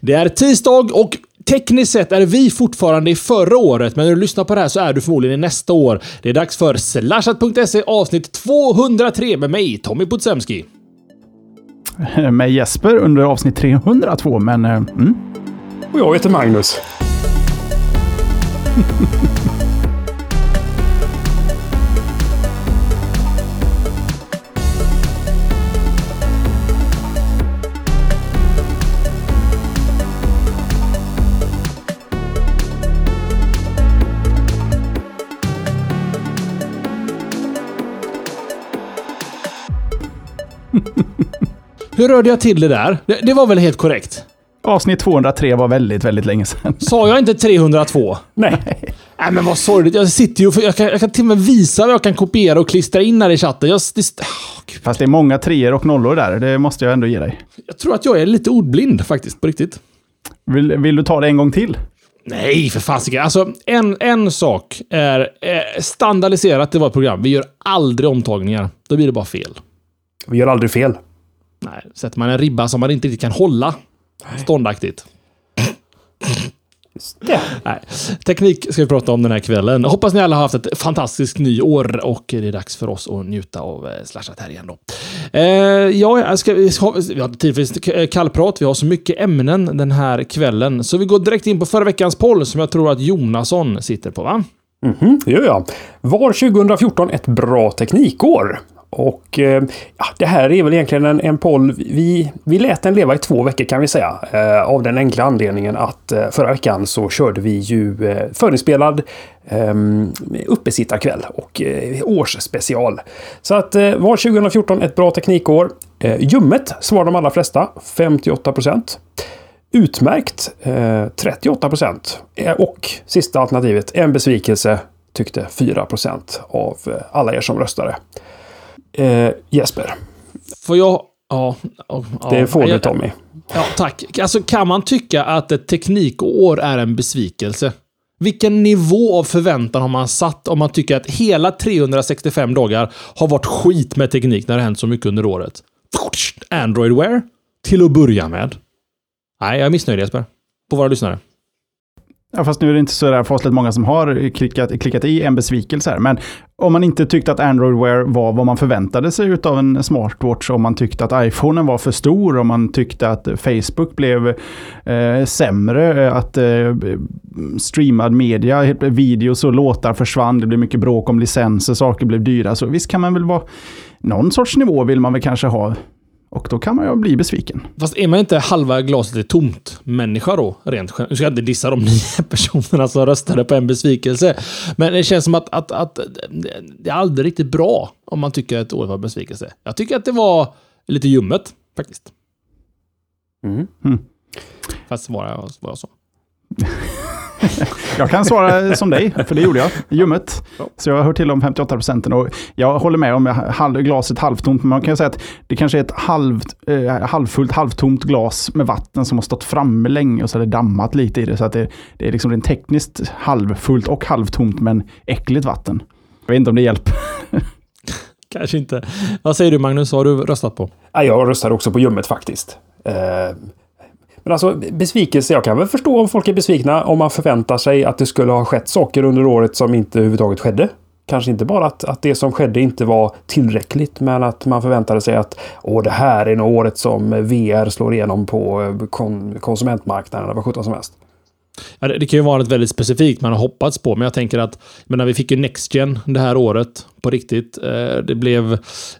Det är tisdag och Tekniskt sett är vi fortfarande i förra året, men när du lyssnar på det här så är du förmodligen i nästa år. Det är dags för slashat.se avsnitt 203 med mig, Tommy Potsemski. Med Jesper under avsnitt 302, men... eh, Mm. Och jag heter Magnus. Hur rörde jag till det där? Det, det var väl helt korrekt? Avsnitt 203 var väldigt, väldigt länge sedan. Sa jag inte 302? Nej. Nej men vad sorgligt. Jag sitter ju och jag kan, jag kan till och med visa vad jag kan kopiera och klistra in här i chatten. Jag, det, Gud. Fast det är många treor och nollor där, det måste jag ändå ge dig. jag tror att jag är lite ordblind faktiskt, på riktigt. Vill, vill du ta det en gång till? Nej, för fasiken. Alltså, en, en sak är eh, standardiserat i vårt program. Vi gör aldrig omtagningar. Då blir det bara fel. Vi gör aldrig fel. Nej, sätter man en ribba som man inte riktigt kan hålla ståndaktigt. Nej. Teknik ska vi prata om den här kvällen. Hoppas ni alla har haft ett fantastiskt nyår och det är dags för oss att njuta av eh, slashat här igen då. Eh, ja, ska, vi har, vi har tid för kallprat. Vi har så mycket ämnen den här kvällen. Så vi går direkt in på förra veckans poll som jag tror att Jonasson sitter på, va? Mhm, det gör jag. Var 2014 ett bra teknikår? Och eh, ja, det här är väl egentligen en, en poll. Vi, vi lät den leva i två veckor kan vi säga. Eh, av den enkla anledningen att eh, förra veckan så körde vi ju eh, förinspelad eh, uppesittarkväll och eh, årsspecial. Så att eh, var 2014 ett bra teknikår? Eh, ljummet svarar de allra flesta, 58 procent. Utmärkt, eh, 38 procent. Eh, och sista alternativet, en besvikelse, tyckte 4 procent av alla er som röstade. Eh, Jesper, Får jag... Ja, ja, det får du jag- Tommy. Ja, tack. Alltså, kan man tycka att ett teknikår är en besvikelse? Vilken nivå av förväntan har man satt om man tycker att hela 365 dagar har varit skit med teknik när det hänt så mycket under året? Android Wear? Till att börja med. Nej, jag är missnöjd Jesper. På våra lyssnare. Ja, fast nu är det inte så där fasligt många som har klickat, klickat i en besvikelse här. Men om man inte tyckte att Android Wear var vad man förväntade sig av en smartwatch, om man tyckte att iPhonen var för stor, om man tyckte att Facebook blev eh, sämre, eh, att eh, streamad media, videos och låtar försvann, det blev mycket bråk om licenser, saker blev dyra. Så visst kan man väl vara, någon sorts nivå vill man väl kanske ha. Och då kan man ju bli besviken. Fast är man inte halva glaset är tomt människa då? Rent Nu ska jag inte dissa de nio personerna som röstade på en besvikelse. Men det känns som att, att, att det är aldrig riktigt bra om man tycker att ett år var besvikelse. Jag tycker att det var lite ljummet faktiskt. Mm. Fast var jag, var jag så. Jag kan svara som dig, för det gjorde jag. Ljummet. Så jag hör till de 58 procenten. Och jag håller med om halv, glaset halvtomt. Men man kan säga att det kanske är ett halvt, eh, halvfullt, halvtomt glas med vatten som har stått framme länge och så har det dammat lite i det. Så att det, det är liksom rent tekniskt halvfullt och halvtomt men äckligt vatten. Jag vet inte om det hjälper. Kanske inte. Vad säger du Magnus? Vad har du röstat på? Ja, jag röstar också på ljummet faktiskt. Eh, men alltså besvikelse, jag kan väl förstå om folk är besvikna om man förväntar sig att det skulle ha skett saker under året som inte överhuvudtaget skedde. Kanske inte bara att, att det som skedde inte var tillräckligt, men att man förväntade sig att Åh, det här är nog året som VR slår igenom på eh, kon konsumentmarknaden eller vad sjutton som helst. Ja, det, det kan ju vara något väldigt specifikt man har hoppats på, men jag tänker att men när vi fick ju NextGen det här året på riktigt. Eh, det blev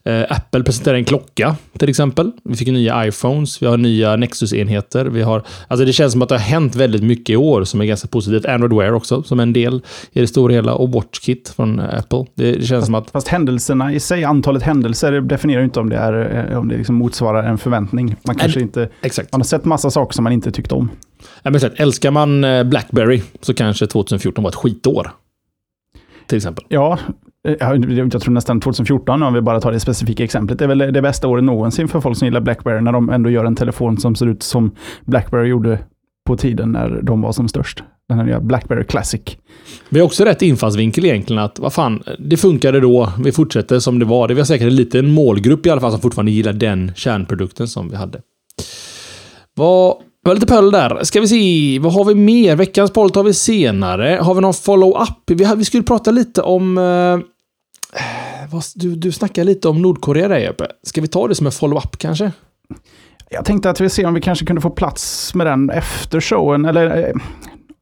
eh, Apple presenterade en klocka till exempel. Vi fick nya iPhones, vi har nya Nexus-enheter. Vi har, alltså det känns som att det har hänt väldigt mycket i år som är ganska positivt. Android Wear också som en del i det stora hela och WatchKit från Apple. Det, det känns som att Fast händelserna i sig, antalet händelser, definierar inte om det, är, eh, om det liksom motsvarar en förväntning. Man kanske inte... Exakt. Man har sett massa saker som man inte tyckte om. Men exakt. Älskar man eh, Blackberry så kanske 2014 var ett skitår. Till exempel. Ja, eh, jag jag tror nästan 2014, om vi bara tar det specifika exemplet, det är väl det bästa året någonsin för folk som gillar Blackberry, när de ändå gör en telefon som ser ut som Blackberry gjorde på tiden när de var som störst. Den här nya Blackberry Classic. Vi har också rätt infallsvinkel egentligen att vad fan, det funkade då. Vi fortsätter som det var. Det var säkert en liten målgrupp i alla fall som fortfarande gillar den kärnprodukten som vi hade. Vad det var lite pöl där. Ska vi se, vad har vi mer? Veckans poll tar vi senare. Har vi någon follow-up? Vi, vi skulle prata lite om... Eh, vad, du, du snackade lite om Nordkorea där Jeppe. Ska vi ta det som en follow-up kanske? Jag tänkte att vi ser om vi kanske kunde få plats med den efter showen, eller eh,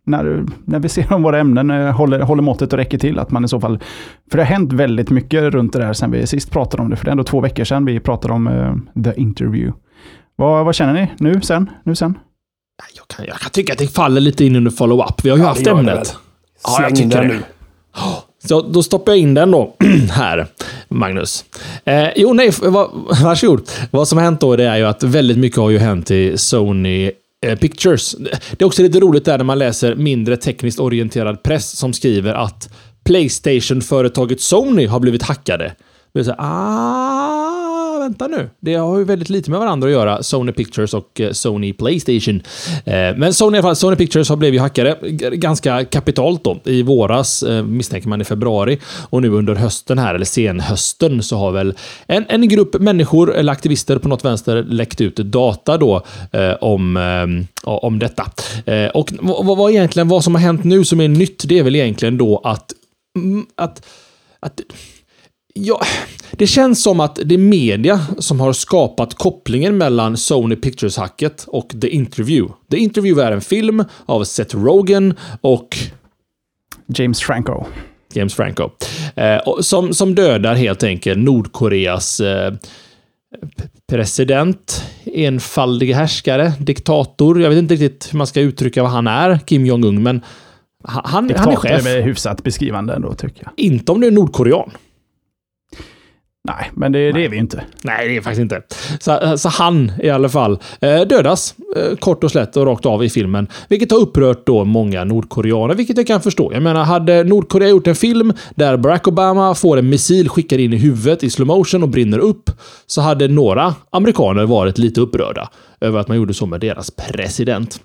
när, när vi ser om våra ämnen eh, håller, håller måttet och räcker till. Att man i så fall, för det har hänt väldigt mycket runt det där sen vi sist pratade om det. För det är ändå två veckor sedan vi pratade om uh, the interview. Vad, vad känner ni nu sen? Nu sen? Jag kan, jag kan tycka att det faller lite in under follow-up. Vi har ju Ja, haft ämnet. Ja, jag tycker den det. nu. Så då stoppar jag in den då, här, Magnus. Eh, jo, nej, va, varsågod. Vad som har hänt då det är ju att väldigt mycket har ju hänt i Sony eh, Pictures. Det är också lite roligt där när man läser mindre tekniskt orienterad press som skriver att Playstation-företaget Sony har blivit hackade. Det är så här, ah, vänta nu. Det har ju väldigt lite med varandra att göra, Sony Pictures och eh, Sony Playstation. Eh, men Sony, i alla fall, Sony Pictures har blivit hackade ganska kapitalt då. I våras, eh, misstänker man i februari, och nu under hösten här, eller senhösten, så har väl en, en grupp människor, eller aktivister på något vänster, läckt ut data då om, om detta. Och vad, vad, egentligen, vad som har hänt nu som är nytt, det är väl egentligen då att, mm, att, att Ja, det känns som att det är media som har skapat kopplingen mellan Sony Pictures-hacket och The Interview. The Interview är en film av Seth Rogen och James Franco. James Franco. Eh, som, som dödar helt enkelt Nordkoreas eh, president, enfaldige härskare, diktator. Jag vet inte riktigt hur man ska uttrycka vad han är, Kim Jong-Un, men han, han, är Diktator chef. är väl hyfsat beskrivande ändå tycker jag. Inte om du är nordkorean. Nej, men det, det är vi inte. Nej, det är faktiskt inte. Så, så han i alla fall eh, dödas eh, kort och slätt och rakt av i filmen. Vilket har upprört då många nordkoreaner, vilket jag kan förstå. Jag menar, hade Nordkorea gjort en film där Barack Obama får en missil skickad in i huvudet i slow motion och brinner upp, så hade några amerikaner varit lite upprörda över att man gjorde så med deras president.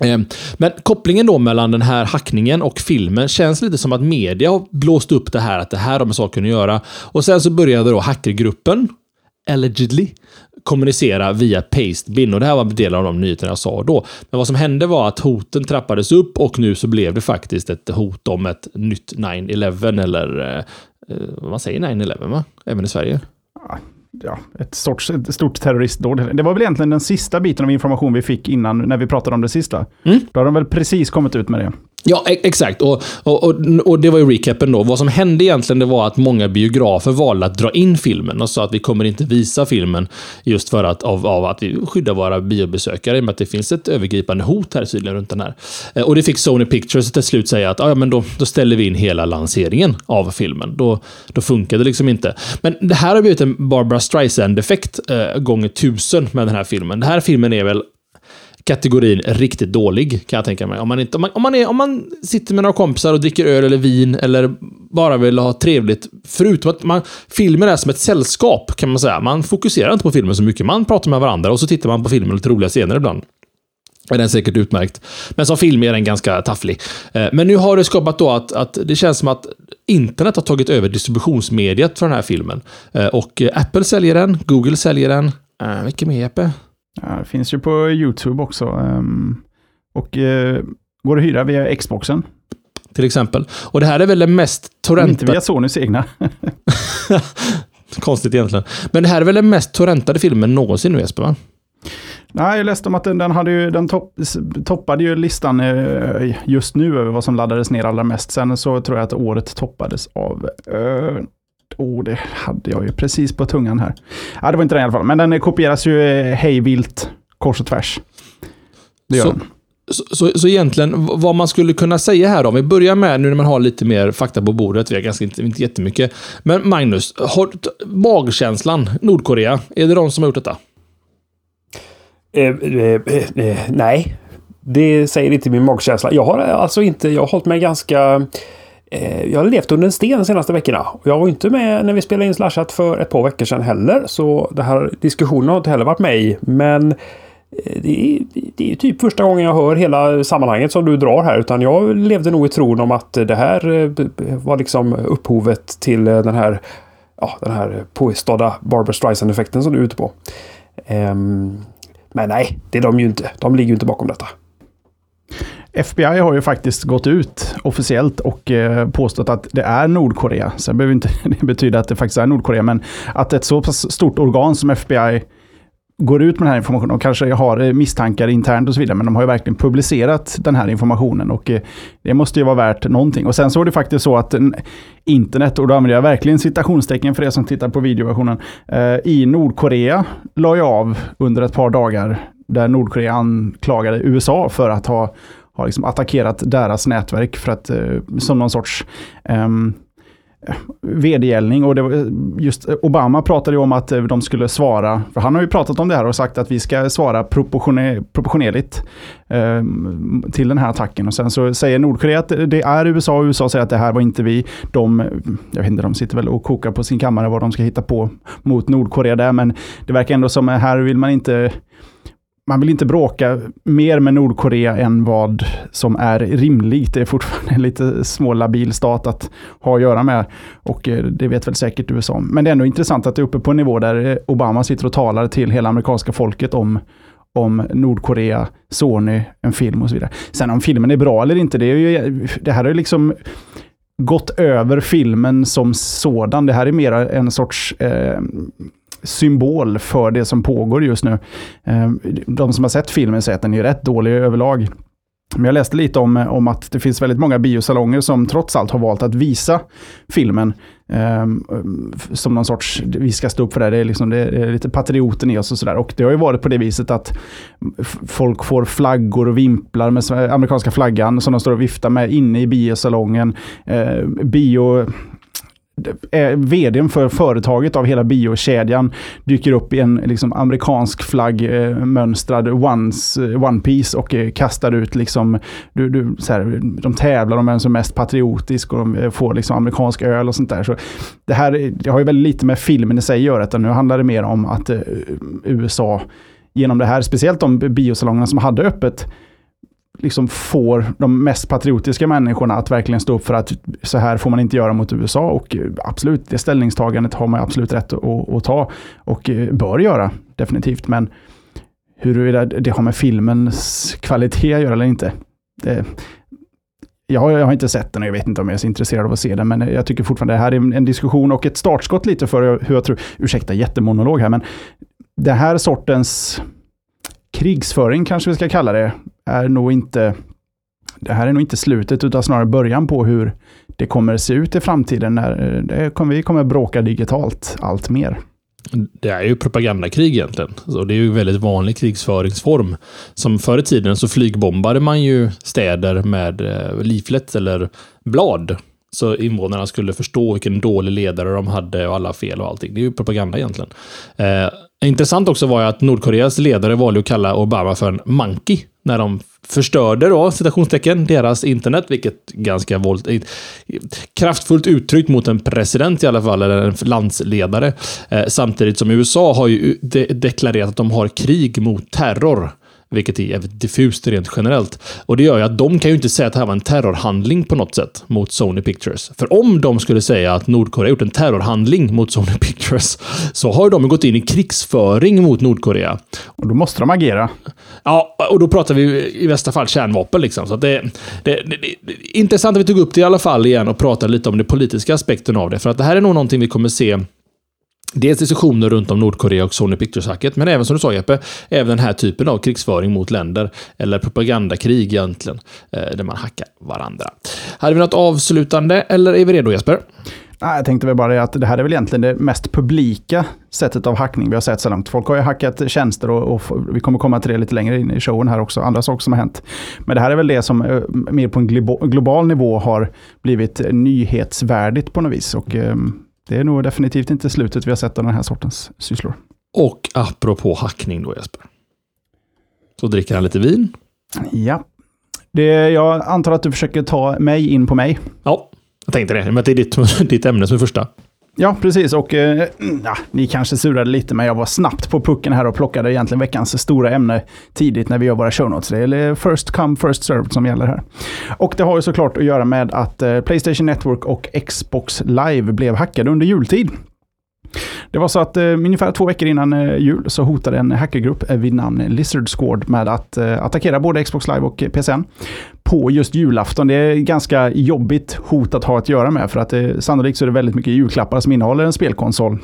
Eh, men kopplingen då mellan den här hackningen och filmen känns lite som att media har blåst upp det här, att det här har med saken att göra. Och sen så började då hackergruppen, allegedly, kommunicera via Pastebin. Och det här var en del av de nyheterna jag sa då. Men vad som hände var att hoten trappades upp och nu så blev det faktiskt ett hot om ett nytt 9-11 eller eh, eh, vad man säger 9-11 va? Även i Sverige. Ja, ett, sorts, ett stort terroristdåd. Det var väl egentligen den sista biten av information vi fick innan, när vi pratade om det sista. Mm. Då har de väl precis kommit ut med det. Ja, e- exakt. Och, och, och, och det var ju recapen då. Vad som hände egentligen det var att många biografer valde att dra in filmen och sa att vi kommer inte visa filmen just för att, av, av att vi skyddar våra biobesökare i och med att det finns ett övergripande hot här tydligen runt den här. Eh, och det fick Sony Pictures till slut säga att "Ah, ja, men då, då ställer vi in hela lanseringen av filmen. Då, då funkar det liksom inte. Men det här har blivit en Barbara Streisand-effekt eh, gånger tusen med den här filmen. Den här filmen är väl kategorin riktigt dålig, kan jag tänka mig. Om man, inte, om, man, om, man är, om man sitter med några kompisar och dricker öl eller vin eller bara vill ha trevligt, förutom att man, filmen är som ett sällskap, kan man säga. Man fokuserar inte på filmen så mycket. Man pratar med varandra och så tittar man på filmen lite roliga scener ibland. är den säkert utmärkt. Men som film är den ganska tafflig. Eh, men nu har det skapat då att, att det känns som att internet har tagit över distributionsmediet för den här filmen. Eh, och Apple säljer den, Google säljer den. Eh, äh, Vilken mer Jeppe? Ja, det finns ju på YouTube också. ehm, och eh, går att hyra via Xboxen. Till exempel. Och det här är väl den mest Inte torrentade... via Sonys egna. Konstigt egentligen. Men det här är väl den mest torrentade filmen någonsin nu Jesper? Va? Nej, jag läste om att den, den, hade ju, den topp, toppade ju listan eh, just nu över vad som laddades ner allra mest. Sen så tror jag att året toppades av... Oh, det hade jag ju precis på tungan här. Ja, det var inte den i alla fall. Men den kopieras ju eh, hej vilt, kors och tvärs. Det gör Så- den. Så, så, så egentligen, vad man skulle kunna säga här då, om vi börjar med nu när man har lite mer fakta på bordet, vi har ganska inte, inte jättemycket. Men Magnus, har, t- magkänslan, Nordkorea, är det de som har gjort detta? Eh, eh, eh, eh, nej, det säger inte min magkänsla. Jag har alltså inte, jag har hållit mig ganska... Eh, jag har levt under en sten de senaste veckorna. Jag var inte med när vi spelade in Slashat för ett par veckor sedan heller. Så den här diskussionen har inte heller varit med i. Men eh, det är, det är typ första gången jag hör hela sammanhanget som du drar här. Utan jag levde nog i tron om att det här eh, var liksom upphovet till eh, den här, ja, den här påstådda Barbra Streisand-effekten som du är ute på. Ehm, men nej, det är de ju inte. De ligger ju inte bakom detta. FBI har ju faktiskt gått ut officiellt och eh, påstått att det är Nordkorea. Sen behöver inte det betyda att det faktiskt är Nordkorea, men att ett så pass stort organ som FBI går ut med den här informationen och kanske har eh, misstankar internt och så vidare, men de har ju verkligen publicerat den här informationen och eh, det måste ju vara värt någonting. Och sen så är det faktiskt så att internet, och då använder jag verkligen citationstecken för er som tittar på videoversionen, i Nordkorea la jag av under ett par dagar där Nordkorea anklagade USA för att ha har liksom attackerat deras nätverk för att, eh, som någon sorts um, vedergällning. Och det var eh, just eh, Obama pratade ju om att eh, de skulle svara, för han har ju pratat om det här och sagt att vi ska svara proportionerligt eh, till den här attacken. Och sen så säger Nordkorea att det är USA och USA säger att det här var inte vi. De, jag vet inte, de sitter väl och kokar på sin kammare vad de ska hitta på mot Nordkorea där, men det verkar ändå som att här vill man inte man vill inte bråka mer med Nordkorea än vad som är rimligt. Det är fortfarande en lite smålabil stat att ha att göra med. Och eh, det vet väl säkert USA. Men det är ändå intressant att det är uppe på en nivå där eh, Obama sitter och talar till hela amerikanska folket om om Nordkorea, Sony, en film och så vidare. Sen om filmen är bra eller inte, det, är ju, det här är liksom gått över filmen som sådan. Det här är mer en sorts eh, symbol för det som pågår just nu. Ehm, de som har sett filmen säger att den är rätt dålig överlag. Men jag läste lite om, om att det finns väldigt många biosalonger som trots allt har valt att visa filmen eh, som någon sorts, vi ska stå upp för det, det är, liksom, det är lite patrioten i oss och sådär. Och det har ju varit på det viset att folk får flaggor och vimplar med amerikanska flaggan som de står och viftar med inne i biosalongen. Eh, bio Eh, vdn för företaget av hela biokedjan dyker upp i en liksom, amerikansk flaggmönstrad eh, ones, eh, One Piece och eh, kastar ut liksom, du, du, så här, de tävlar om vem som är mest patriotisk och de eh, får liksom amerikansk öl och sånt där. Så det här det har ju väldigt lite med filmen i sig att göra, utan nu handlar det mer om att eh, USA genom det här, speciellt de biosalongerna som hade öppet, liksom får de mest patriotiska människorna att verkligen stå upp för att så här får man inte göra mot USA. Och eh, absolut, det ställningstagandet har man absolut rätt att, att ta och eh, bör göra, definitivt. Men huruvida det har med filmens kvalitet att göra eller inte, det, jag har, jag har, inte sett den och jag vet inte om jag är så intresserad av att se den, men jag tycker fortfarande det här är en diskussion och ett startskott lite för hur jag tror, ursäkta jättemonolog här, men den här sortens krigsföring kanske vi ska kalla det, är nog inte det här är nog inte slutet utan snarare början på hur det kommer se ut i framtiden när eh, det kommer, vi kommer bråka digitalt allt mer. Det är ju propagandakrig egentligen. Och det är ju en väldigt vanlig krigsföringsform. Som förr i tiden så flygbombade man ju städer med eh, leaflet eller blad. Så invånarna skulle förstå vilken dålig ledare de hade och alla fel och allting. Det är ju propaganda egentligen. Eh, intressant också var ju att Nordkoreas ledare valde att kalla Obama för en monkey när de förstörde då, citationstecken, deras internet, vilket ganska våld, kraftfullt uttryckt mot en president i alla fall, eller en landsledare. Eh, samtidigt som USA har ju de deklarerat att de har krig mot terror. Vilket är jävligt diffust rent generellt. Och det gör ju att de kan ju inte säga att det här var en terrorhandling på något sätt mot Sony Pictures. För om de skulle säga att Nordkorea gjort en terrorhandling mot Sony Pictures så har de gått in i krigsföring mot Nordkorea. Och då måste de agera. Ja, och då pratar vi i bästa fall kärnvapen. Liksom. Så det, det, det, det, intressant att vi tog upp det i alla fall igen och pratade lite om den politiska aspekten av det. För att det här är nog någonting vi kommer se Dels diskussioner runt om Nordkorea och Sony Pictures-hacket, men även som du sa Jeppe, även den här typen av krigsföring mot länder, eller propagandakrig egentligen, eh, där man hackar varandra. Hade vi något avslutande, eller är vi redo Jesper? Jag tänkte väl bara att det här är väl egentligen det mest publika sättet av hackning vi har sett så långt. Folk har ju hackat tjänster och, och vi kommer komma till det lite längre in i showen här också, andra saker som har hänt. Men det här är väl det som eh, mer på en global nivå har blivit nyhetsvärdigt på något vis. Och, ehm, det är nog definitivt inte slutet vi har sett av den här sortens sysslor. Och apropå hackning då Jesper. Så dricker han lite vin. Ja. Det, jag antar att du försöker ta mig in på mig. Ja, jag tänkte det. Men det är ditt, ditt ämne som är första. Ja, precis. Och eh, ja, ni kanske surade lite, men jag var snabbt på pucken här och plockade egentligen veckans stora ämne tidigt när vi gör våra show notes. Det är first come, first served som gäller här. Och det har ju såklart att göra med att eh, Playstation Network och Xbox Live blev hackade under jultid. Det var så att eh, ungefär två veckor innan eh, jul så hotade en hackergrupp eh, vid namn Lizard Squad med att eh, attackera både Xbox Live och eh, PSN på just julafton. Det är ganska jobbigt hot att ha att göra med för att eh, sannolikt så är det väldigt mycket julklappar som innehåller en spelkonsol.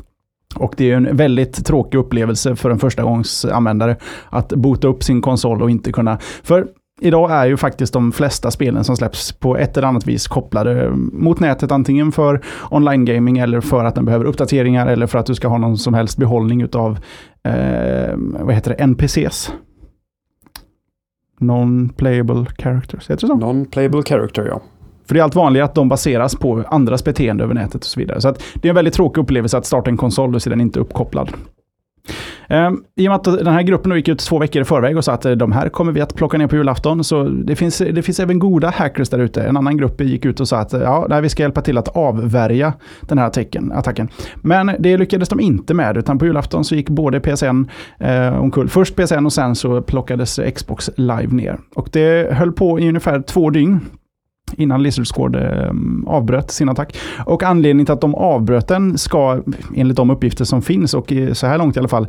Och det är en väldigt tråkig upplevelse för en förstagångsanvändare att bota upp sin konsol och inte kunna... För Idag är ju faktiskt de flesta spelen som släpps på ett eller annat vis kopplade mot nätet, antingen för online gaming eller för att den behöver uppdateringar eller för att du ska ha någon som helst behållning utav eh, vad heter det, NPCs. Non-playable characters, heter det så? Non-playable character, ja. För det är allt vanligare att de baseras på andras beteende över nätet och så vidare. Så det är en väldigt tråkig upplevelse att starta en konsol och se den inte uppkopplad. Ehm, I och med att den här gruppen gick ut två veckor i förväg och sa att eh, de här kommer vi att plocka ner på julafton. Så det finns, det finns även goda hackers där ute. En annan grupp gick ut och sa att eh, ja, nej, vi ska hjälpa till att avvärja den här attacken. attacken. Men det lyckades de inte med, utan på julafton så gick både PSN eh, omkull. Först PSN och sen så plockades Xbox Live ner. Och det höll på i ungefär två dygn innan Lizard eh, avbröt sin attack. Och anledningen till att de avbröt den ska, enligt de uppgifter som finns och eh, så här långt i alla fall,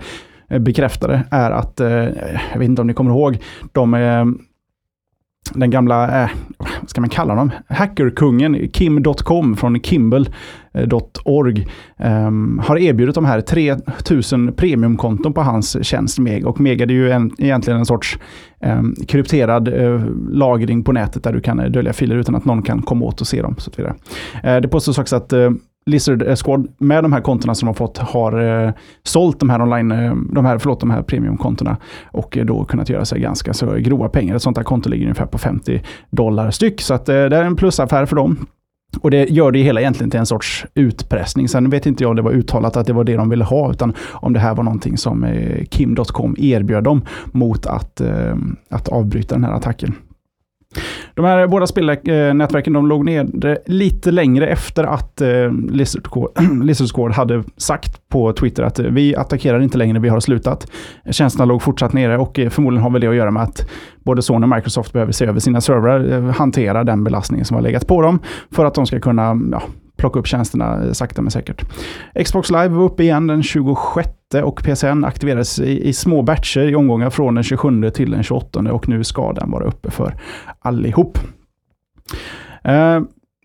eh, bekräftade, är att, eh, jag vet inte om ni kommer ihåg, de eh, den gamla, eh, vad ska man kalla honom, hackerkungen Kim.com från Kimble.org eh, har erbjudit de här 3000 premiumkonton på hans tjänst Meg. Och Meg är ju en, egentligen en sorts eh, krypterad eh, lagring på nätet där du kan eh, dölja filer utan att någon kan komma åt och se dem. Så vidare. Eh, det påstås också att eh, Lizard Squad med de här kontona som de har fått har eh, sålt de här online, eh, de här, förlåt, de här premiumkontona och eh, då kunnat göra sig ganska så grova pengar. Ett sånt här konto ligger ungefär på 50 dollar styck så att eh, det är en plusaffär för dem. Och det gör det hela egentligen till en sorts utpressning. Sen vet inte jag om det var uttalat att det var det de ville ha, utan om det här var någonting som eh, Kim.com erbjöd dem mot att, eh, att avbryta den här attacken. De här båda spelnätverken de låg ner lite längre efter att eh, Lizard Squad hade sagt på Twitter att eh, vi attackerar inte längre, vi har slutat. Tjänsterna låg fortsatt nere och eh, förmodligen har väl det att göra med att både Sony och Microsoft behöver se över sina servrar, hantera den belastning som har legat på dem för att de ska kunna ja, plocka upp tjänsterna eh, sakta men säkert. Xbox Live var uppe igen den 26 och PCN aktiverades i, i små batcher i omgångar från den 27 till den 28 och nu ska den vara uppe för allihop. Eh,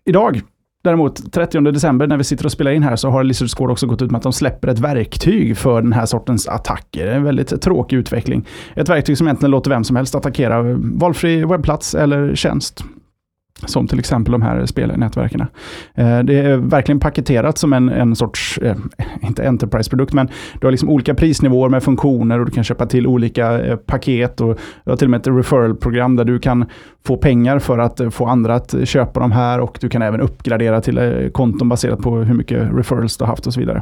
idag Däremot 30 december när vi sitter och spelar in här så har Lizard Squad också gått ut med att de släpper ett verktyg för den här sortens attacker. En väldigt tråkig utveckling. Ett verktyg som egentligen låter vem som helst attackera valfri webbplats eller tjänst. Som till exempel de här spelnätverken. Eh, det är verkligen paketerat som en, en sorts, eh, inte Enterprise-produkt, men du har liksom olika prisnivåer med funktioner och du kan köpa till olika eh, paket. och Du har till och med ett referral-program där du kan få pengar för att få andra att köpa de här och du kan även uppgradera till konton baserat på hur mycket referrals du har haft och så vidare.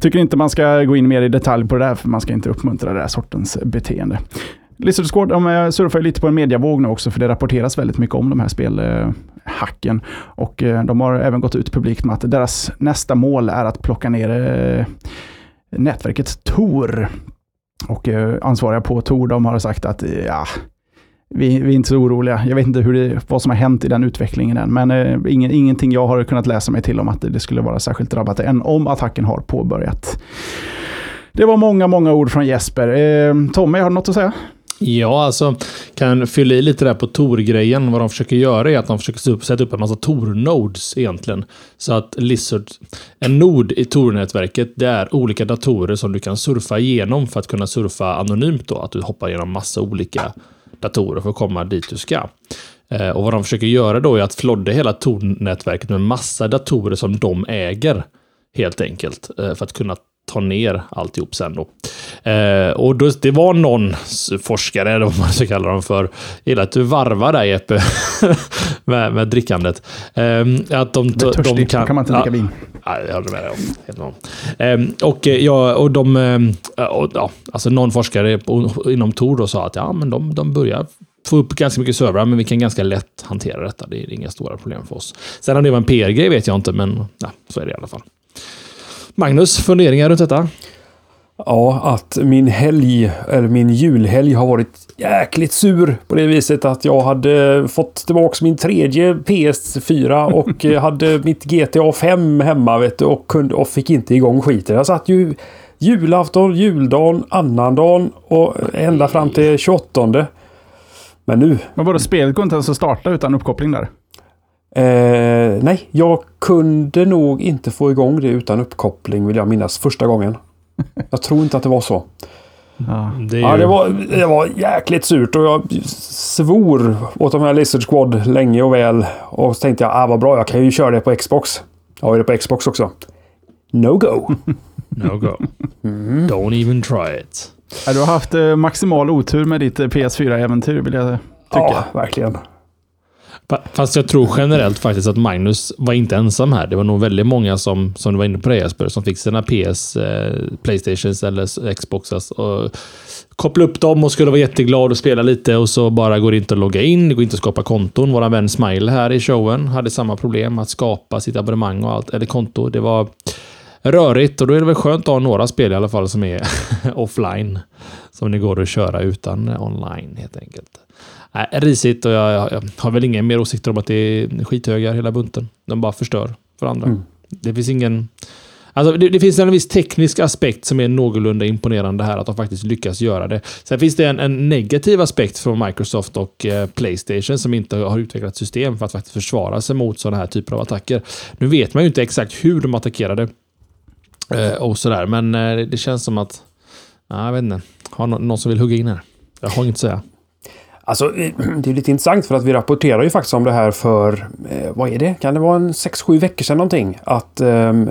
Tycker inte man ska gå in mer i detalj på det där, för man ska inte uppmuntra det här sortens beteende. Lizard Squad de surfar lite på en mediavåg nu också, för det rapporteras väldigt mycket om de här spelhacken. Eh, Och eh, de har även gått ut publikt med att deras nästa mål är att plocka ner eh, nätverket Tor. Och ansvariga på Tor de har sagt att ja, vi, vi, är inte så oroliga. Jag vet inte hur det, vad som har hänt i den utvecklingen än, men eh, ingen, ingenting jag har kunnat läsa mig till om att det skulle vara särskilt drabbat än om attacken har påbörjat. Det var många, många ord från Jesper. Eh, Tommy, har du något att säga? Ja, alltså kan fylla i lite där på Tor-grejen. Vad de försöker göra är att de försöker sätta upp en massa Tor-nodes egentligen. Så att Lizard, en nod i Tor-nätverket, det är olika datorer som du kan surfa igenom för att kunna surfa anonymt då. Att du hoppar igenom massa olika datorer för att komma dit du ska. Eh, och vad de försöker göra då är att flodda hela Tor-nätverket med massa datorer som de äger. Helt enkelt. Eh, för att kunna ta ner alltihop sen då. Eh, och då, det var någon forskare, eller vad man ska kalla dem för, gillar att du varvar där Jeppe, med, med drickandet. Eh, att de, de, de kan, kan man inte dricka vin. Ja, jag håller med dig om. Ehm, och, ja, och de, eh, och, ja, alltså någon forskare inom Tor då sa att ja, men de, de börjar få upp ganska mycket servrar, men vi kan ganska lätt hantera detta. Det är inga stora problem för oss. Sen om det var en PR-grej vet jag inte, men ja, så är det i alla fall. Magnus, funderingar runt detta? Ja, att min helg, eller min julhelg har varit jäkligt sur på det viset att jag hade fått tillbaka min tredje PS4 och hade mitt GTA 5 hemma vet du, och, kunde, och fick inte igång skiten. Jag satt ju julafton, juldagen, annandagen och ända fram till 28. Men nu... Men vadå, spelet går inte ens att starta utan uppkoppling där? Eh, nej, jag kunde nog inte få igång det utan uppkoppling vill jag minnas första gången. Jag tror inte att det var så. Ja. Det är Ja, ju- det var, det var jäkligt surt och jag svor åt de här Lizard Squad länge och väl. Och så tänkte jag, ah, vad bra, jag kan ju köra det på Xbox. Jag har ju det på Xbox också. No go. No go. Mm. Don't even try it. Ja, du har haft eh, maximal otur med ditt eh, PS4-äventyr vill jag tycka. Ja, verkligen. Fast jag tror generellt faktiskt att Magnus var inte ensam här. Det var nog väldigt många som, som du var inne på det Jesper, som fick sina PS, eh, Playstations eller Xboxas och kopplade upp dem och skulle vara jätteglad och spela lite och så bara går det inte att logga in, det går inte att skapa konton. Våran vän Smile här i showen hade samma problem att skapa sitt abonnemang och allt, eller konto. Det var rörigt och då är det väl skönt att ha några spel i alla fall som är offline. Som det går att köra utan online helt enkelt. Nej, risigt och jag, jag, har väl inga mer åsikter om att det är skithögar hela bunten. De bara förstör för andra. Mm. Det finns ingen... Alltså det, det finns en viss teknisk aspekt som är någorlunda imponerande här, att de faktiskt lyckas göra det. Sen finns det en, en negativ aspekt från Microsoft och eh, Playstation som inte har utvecklat system för att faktiskt försvara sig mot sådana här typer av attacker. Nu vet man ju inte exakt hur de attackerade eh, och sådär, men eh, det känns som att... Ja, jag vet inte. Har nå- någon som vill hugga in här? Jag har inget att säga. Alltså, det är lite intressant för att vi rapporterar ju faktiskt om det här för, eh, vad är det? Kan det vara en 6-7 veckor sedan någonting? Att um,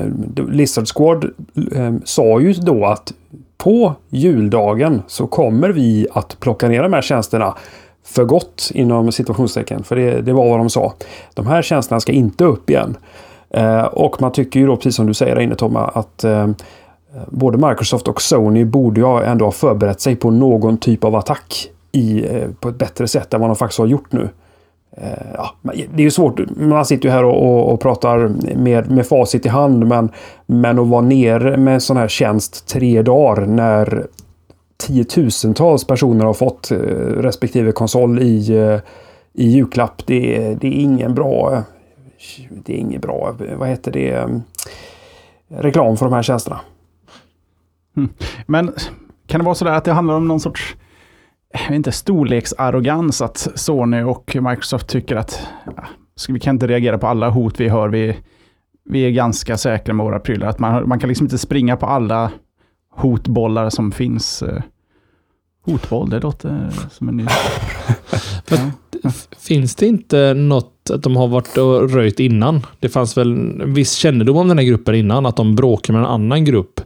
Lizard Squad um, sa ju då att på juldagen så kommer vi att plocka ner de här tjänsterna för gott inom situationstecken. För det, det var vad de sa. De här tjänsterna ska inte upp igen. Eh, och man tycker ju då, precis som du säger där inne Tomma, att ehm, eh, både Microsoft och Sony borde ju ändå ha förberett sig på någon typ av attack i, eh, på ett bättre sätt än vad de faktiskt har gjort nu. Eh, ja, det är ju svårt. Man sitter ju här och, och, och pratar med, med facit i hand. Men, men att vara nere med en sån här tjänst tre dagar när tiotusentals personer har fått eh, respektive konsol i, i julklapp. Det, är- det är ingen bra... Det är ingen bra... Vad heter det? Reklam för de här tjänsterna. Hm. Men kan det vara så där att det handlar om någon sorts inte, storleksarrogans att Sony och Microsoft tycker att ja, vi kan inte reagera på alla hot vi hör. Vi, vi är ganska säkra med våra prylar. Att man, man kan liksom inte springa på alla hotbollar som finns. eh. Hotboll, det låter som en ny... Ja. Finns det inte något att de har varit och röjt innan? Det fanns väl en viss kännedom om den här gruppen innan, att de bråkar med en annan grupp.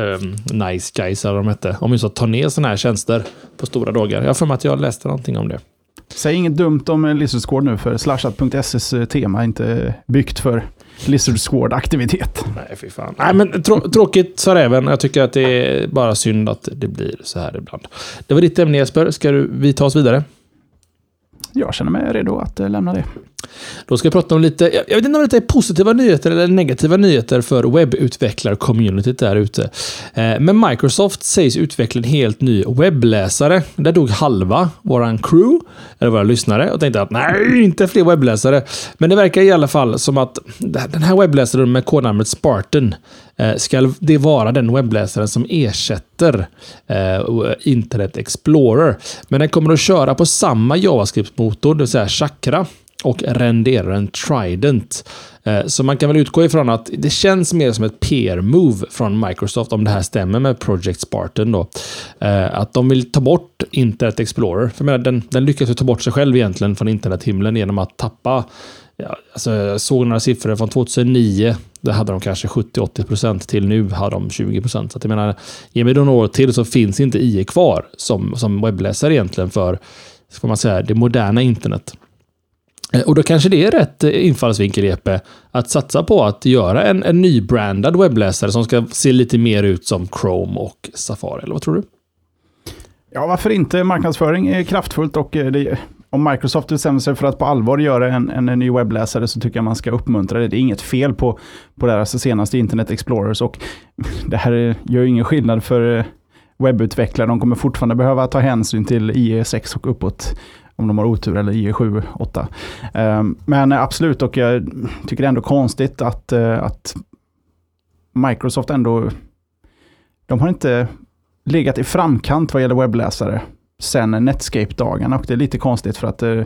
Um, nice guys eller vad de hette. Om just att ta ner sådana här tjänster på stora dagar. Jag har för mig att jag läste någonting om det. Säg inget dumt om eh, Lizard Squad nu, för slashat.ses eh, tema är inte byggt för Lizard Squad-aktivitet. Nej, fy fan. Nej, men trå- tråkigt sa räven. Jag tycker att det är bara synd att det blir så här ibland. Det var ditt ämne Jesper. Ska du, vi ta oss vidare? Jag känner mig redo att eh, lämna det. Då ska jag prata om lite, jag vet inte om det är positiva nyheter eller negativa nyheter för webbutvecklar-communityt där ute. Eh, men Microsoft sägs utveckla en helt ny webbläsare. Där dog halva våran crew, eller våra lyssnare, och tänkte att nej, inte fler webbläsare. Men det verkar i alla fall som att den här webbläsaren med kodnamnet Spartan eh, ska det vara den webbläsaren som ersätter eh, Internet Explorer. Men den kommer att köra på samma JavaScript-motor, det vill säga Chakra och renderaren Trident. Eh, så man kan väl utgå ifrån att det känns mer som ett PR-move från Microsoft om det här stämmer med Project Spartan. Då. Eh, att de vill ta bort Internet Explorer. För jag menar, den, den lyckas ju ta bort sig själv egentligen från internethimlen genom att tappa Ja, alltså jag såg några siffror från 2009. Där hade de kanske 70-80% till nu har de 20%. Så att jag menar, ge mig några år till så finns inte IE kvar som, som webbläsare egentligen för ska man säga, det moderna internet. Eh, och då kanske det är rätt eh, infallsvinkel, Jeppe, att satsa på att göra en, en nybrandad webbläsare som ska se lite mer ut som Chrome och Safari. Eller vad tror du? Ja, varför inte? Marknadsföring är kraftfullt och eh, det, om Microsoft bestämmer sig för att på allvar göra en, en, en ny webbläsare så tycker jag man ska uppmuntra det. Det är inget fel på, på deras senaste Internet Explorers och det här gör ju ingen skillnad för webbutvecklare. De kommer fortfarande behöva ta hänsyn till IE6 och uppåt om de har otur, eller ger 7-8. Um, ehm, men absolut, och jag tycker det är ändå konstigt att, uh, att Microsoft ändå, de har inte legat i framkant vad gäller webbläsare sen Netscape-dagarna och det är lite konstigt för att uh,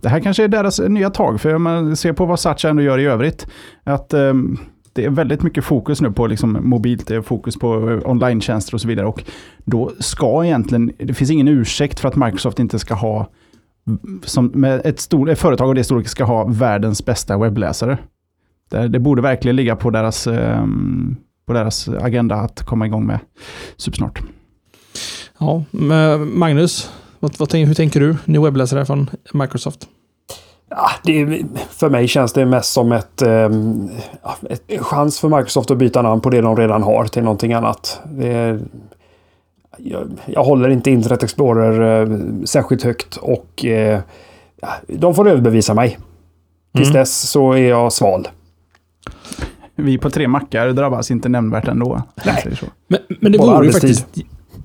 det här kanske är deras nya tag, för om man ser på vad Satcha ändå gör i övrigt, att um, det är väldigt mycket fokus nu på liksom mobilt, det är fokus på eh, online och så vidare. Och då ska egentligen, det finns ingen ursäkt för att Microsoft inte ska ha, som med ett, stor, ett företag av det storlek ska ha världens bästa webbläsare. Det, det borde verkligen ligga på deras, um, på deras agenda att komma igång med supersnart. Ja, Magnus, vad, vad, hur tänker du? Ny webbläsare från Microsoft? Ja, det, för mig känns det mest som ett, um, ett chans för Microsoft att byta namn på det de redan har till någonting annat. Det, jag, jag, håller inte Internet Explorer uh, särskilt högt och uh, de får överbevisa mig. Tills mm. dess så är jag sval. Vi på tre mackar drabbas inte nämnvärt ändå. Nej. Men, men det vore ju faktiskt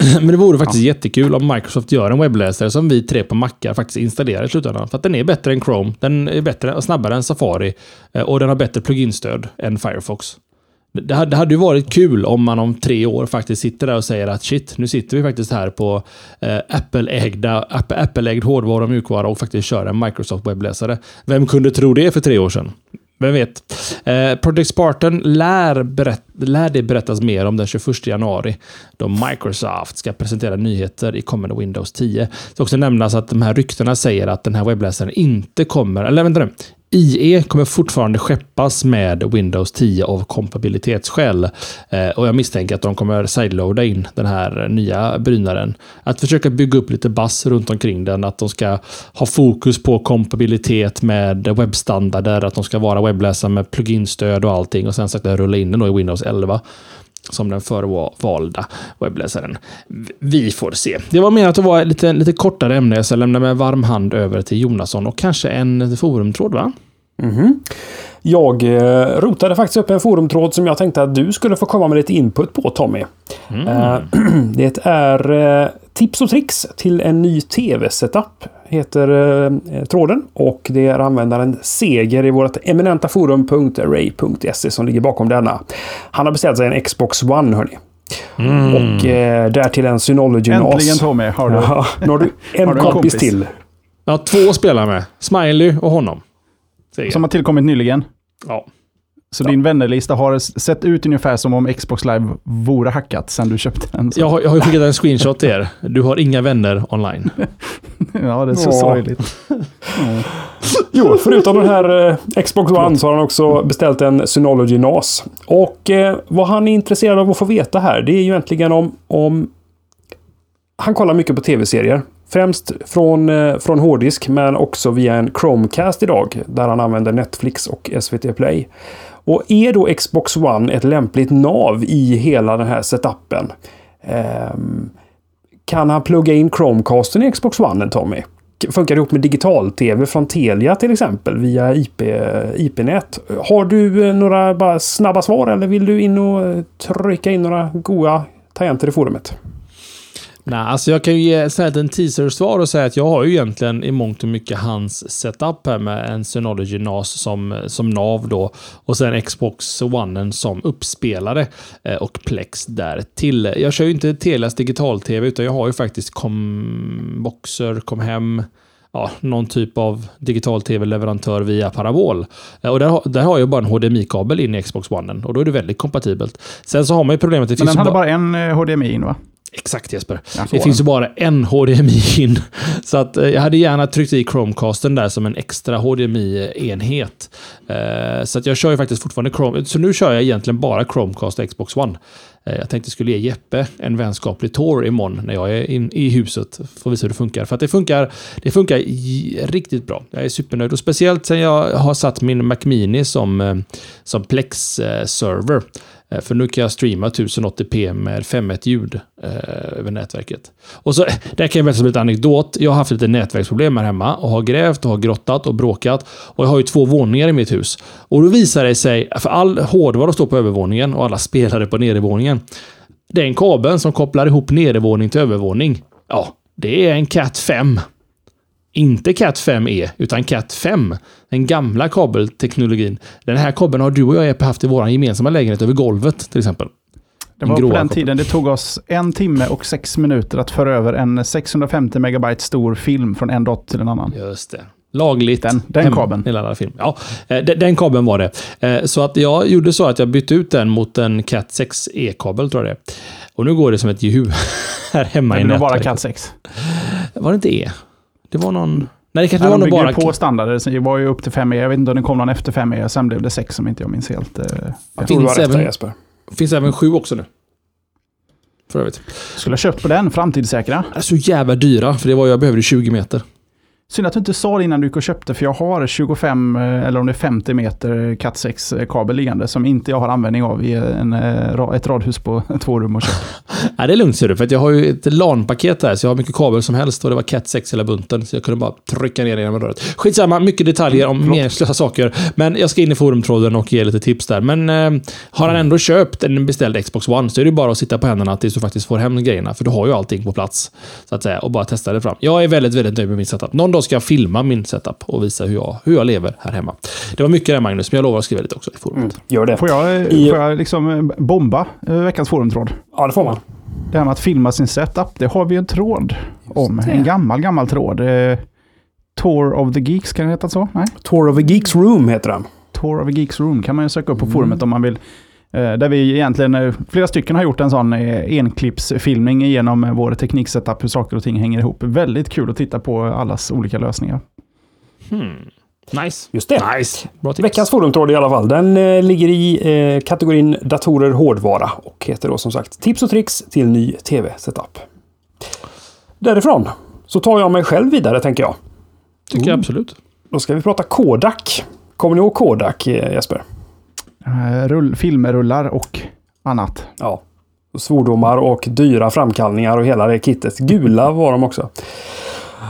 Men det vore faktiskt ja. jättekul om Microsoft gör en webbläsare som vi tre på Macar faktiskt installerar i slutändan. För att den är bättre än Chrome, den är bättre och snabbare än Safari eh, och den har bättre pluginstöd än Firefox. Det hade, det hade ju varit kul om man om tre år faktiskt sitter där och säger att shit, nu sitter vi faktiskt här på eh, Apple-ägda, Apple hårdvara och mjukvara och faktiskt kör en Microsoft webbläsare. Vem kunde tro det för tre år sedan? Vem vet? Eh, Project Spartan lär, berätt, lär det berättas mer om den 21 januari då Microsoft ska presentera nyheter i kommande Windows 10. Det ska också nämnas att de här ryktena säger att den här webbläsaren inte kommer, eller vänta nu, IE kommer fortfarande skeppas med Windows 10 av kompabilitetsskäl. Eh, och jag misstänker att de kommer sideloada in den här nya brynaren. Att försöka bygga upp lite bass runt omkring den. Att de ska ha fokus på kompabilitet med webbstandarder. Att de ska vara webbläsare med pluginstöd och allting. Och sen sakta rulla in den i Windows 11 som den förvalda webbläsaren. Vi får se. Det var menat att vara lite, lite kortare ämne, så jag lämnar med varm hand över till Jonasson och kanske en forumtråd, va? Mm -hmm. Jag eh, rotade faktiskt upp en forumtråd som jag tänkte att du skulle få komma med lite input på, Tommy. Mm. Eh, det är eh, tips och tricks till en ny tv-setup heter eh, tråden och det är användaren Seger i vårt eminenta forum.array.se som ligger bakom denna. Han har beställt sig en Xbox One hörni. Mm. Och eh, därtill en Synology NAS. Äntligen Tommy, har du, ja, nu har du en, har du en kompis till. Jag har två spelare med. Smiley och honom. Seger. Som har tillkommit nyligen. Ja. Så ja. din vännerlista har sett ut ungefär som om Xbox Live vore hackat sen du köpte den? Jag har, jag har skickat en screenshot till er. Du har inga vänner online. ja, det är så Åh. sorgligt. Mm. Jo, förutom den här eh, Xbox One så har han också beställt en Synology NAS. Och eh, vad han är intresserad av att få veta här, det är ju egentligen om, om han kollar mycket på tv-serier. Främst från, eh, från hårddisk men också via en Chromecast idag där han använder Netflix och SVT Play. Och är då Xbox One ett lämpligt nav i hela den här setupen? Ehm, kan han plugga in Chromecasten i Xbox One, Tommy? Funkar det ihop med digital-tv från Telia till exempel via IP, IP-nät? Har du eh, några bara snabba svar eller vill du in och eh, trycka in några goa tangenter i forumet? Nej, alltså jag kan ju ge en teaser-svar och säga att jag har ju egentligen i mångt och mycket hans setup här med en Synology NAS som, som nav då och sen Xbox One som uppspelare eh, och Plex där till. Jag kör ju inte Telias digital-tv utan jag har ju faktiskt Comboxer, Comhem, ja, någon typ av digital-tv-leverantör via parabol. Eh, och där, där har jag bara en HDMI-kabel in i Xbox One och då är det väldigt kompatibelt. Sen så har man ju problemet... Det Men den hade bara en HDMI eh, in va? Exakt Jesper. Det finns ju bara en HDMI in. Så att eh, jag hade gärna tryckt i Chromecasten där som en extra HDMI-enhet. Eh, så att jag kör ju faktiskt fortfarande Chrome. Så nu kör jag egentligen bara Chromecast och Xbox One. Eh, jag tänkte skulle ge Jeppe en vänskaplig tour imorgon när jag är in, i huset. Får visa hur det funkar. För att det funkar, det funkar riktigt bra. Jag är supernöjd. Och speciellt sen jag har satt min Mac Mini som, som Plex-server. Eh, för nu kan jag streama 1080p med 5.1 ljud eh, över nätverket. Och så, där kan jag berätta som lite anekdot. Jag har haft lite nätverksproblem här hemma och har grävt och har grottat och bråkat. Och jag har ju två våningar i mitt hus. Och då visar det sig, för all hårdvara står på övervåningen och alla spelare på nedervåningen. Den kabeln som kopplar ihop nedervåning till övervåning. Ja, det är en Cat 5. Inte Cat 5e, utan Cat 5. Den gamla kabelteknologin. Den här kabeln har du och jag Epe, haft i vår gemensamma lägenhet över golvet till exempel. Det var på den tiden det tog oss en timme och sex minuter att föra över en 650 megabyte stor film från en dator till en annan. Just det. Lagligt. Den- den Hem- kabeln. Hela film. Ja, eh, den, den kabeln var det. Eh, Så att jag gjorde så att jag bytte ut den mot en Cat 6e-kabel tror jag det är. Och nu går det som ett jehu här hemma i Det var bara nätverket. Cat 6. Var det inte E? Det var någon... Nej, det kanske Ja, var de nog bara... ju på standarder. Det var ju upp till 5E. Jag vet inte om det kom någon efter 5E. Sen blev det 6 som inte jag minns helt. eh, Jag tror rätt där även- Jesper. finns även sju också nu. För övrigt. Skulle ha köpt på den, framtidssäkra. Så jävla dyra, för det var jag behövde 20 meter. Synd att du inte sa det innan du gick och köpte, för jag har 25 eh, eller om det är 50 meter Cat 6-kabel liggande som inte jag har användning av i en, eh, ra- ett radhus på två rum och kök. Nej, det är lugnt ser du, för att jag har ju ett LAN-paket här, så jag har mycket kabel som helst och det var Cat 6 hela bunten, så jag kunde bara trycka ner det genom röret. Skitsamma, mycket detaljer om meningslösa saker, men jag ska in i forumtråden och ge lite tips där. Men eh, har han ändå köpt en beställd Xbox One så är det bara att sitta på händerna tills du faktiskt får hem grejerna, för du har ju allting på plats, så att säga, och bara testa det fram. Jag är väldigt, väldigt nöjd med min setup. Någon dag ska jag filma min setup och visa hur jag, hur jag lever här hemma. Det var mycket där Magnus, men jag lovar att skriva lite också i forumet. Gör det. Får jag, I- får jag liksom eh, bomba eh, veckans forumtråd? Ja, det får man. Det här med att filma sin setup, det har vi en tråd om. det. En gammal, gammal tråd. Eh, Tour of the Geeks, kan det heta så? Nej? Tour of a Geeks Room heter den. Tour of a Geeks Room kan man ju söka upp på Mm. forumet om man vill. Eh, Där vi egentligen, eh, flera stycken har gjort en sån eh, enklippsfilmning genom vår tekniksetup, hur saker och ting hänger ihop. Väldigt kul att titta på allas olika lösningar. Hmm. Nice. Just det. Nice. Bra tips. Veckans forumtråd i alla fall. Den eh, ligger i eh, kategorin datorer hårdvara och heter då som sagt Tips och tricks till ny tv-setup. Därifrån så tar jag mig själv vidare tänker jag. Tycker jag absolut. Då ska vi prata Kodak. Kommer ni ihåg Kodak Jesper? Eh, Rull, filmrullar och annat. Ja. Svordomar och dyra framkallningar och hela det kittet. Gula var de också.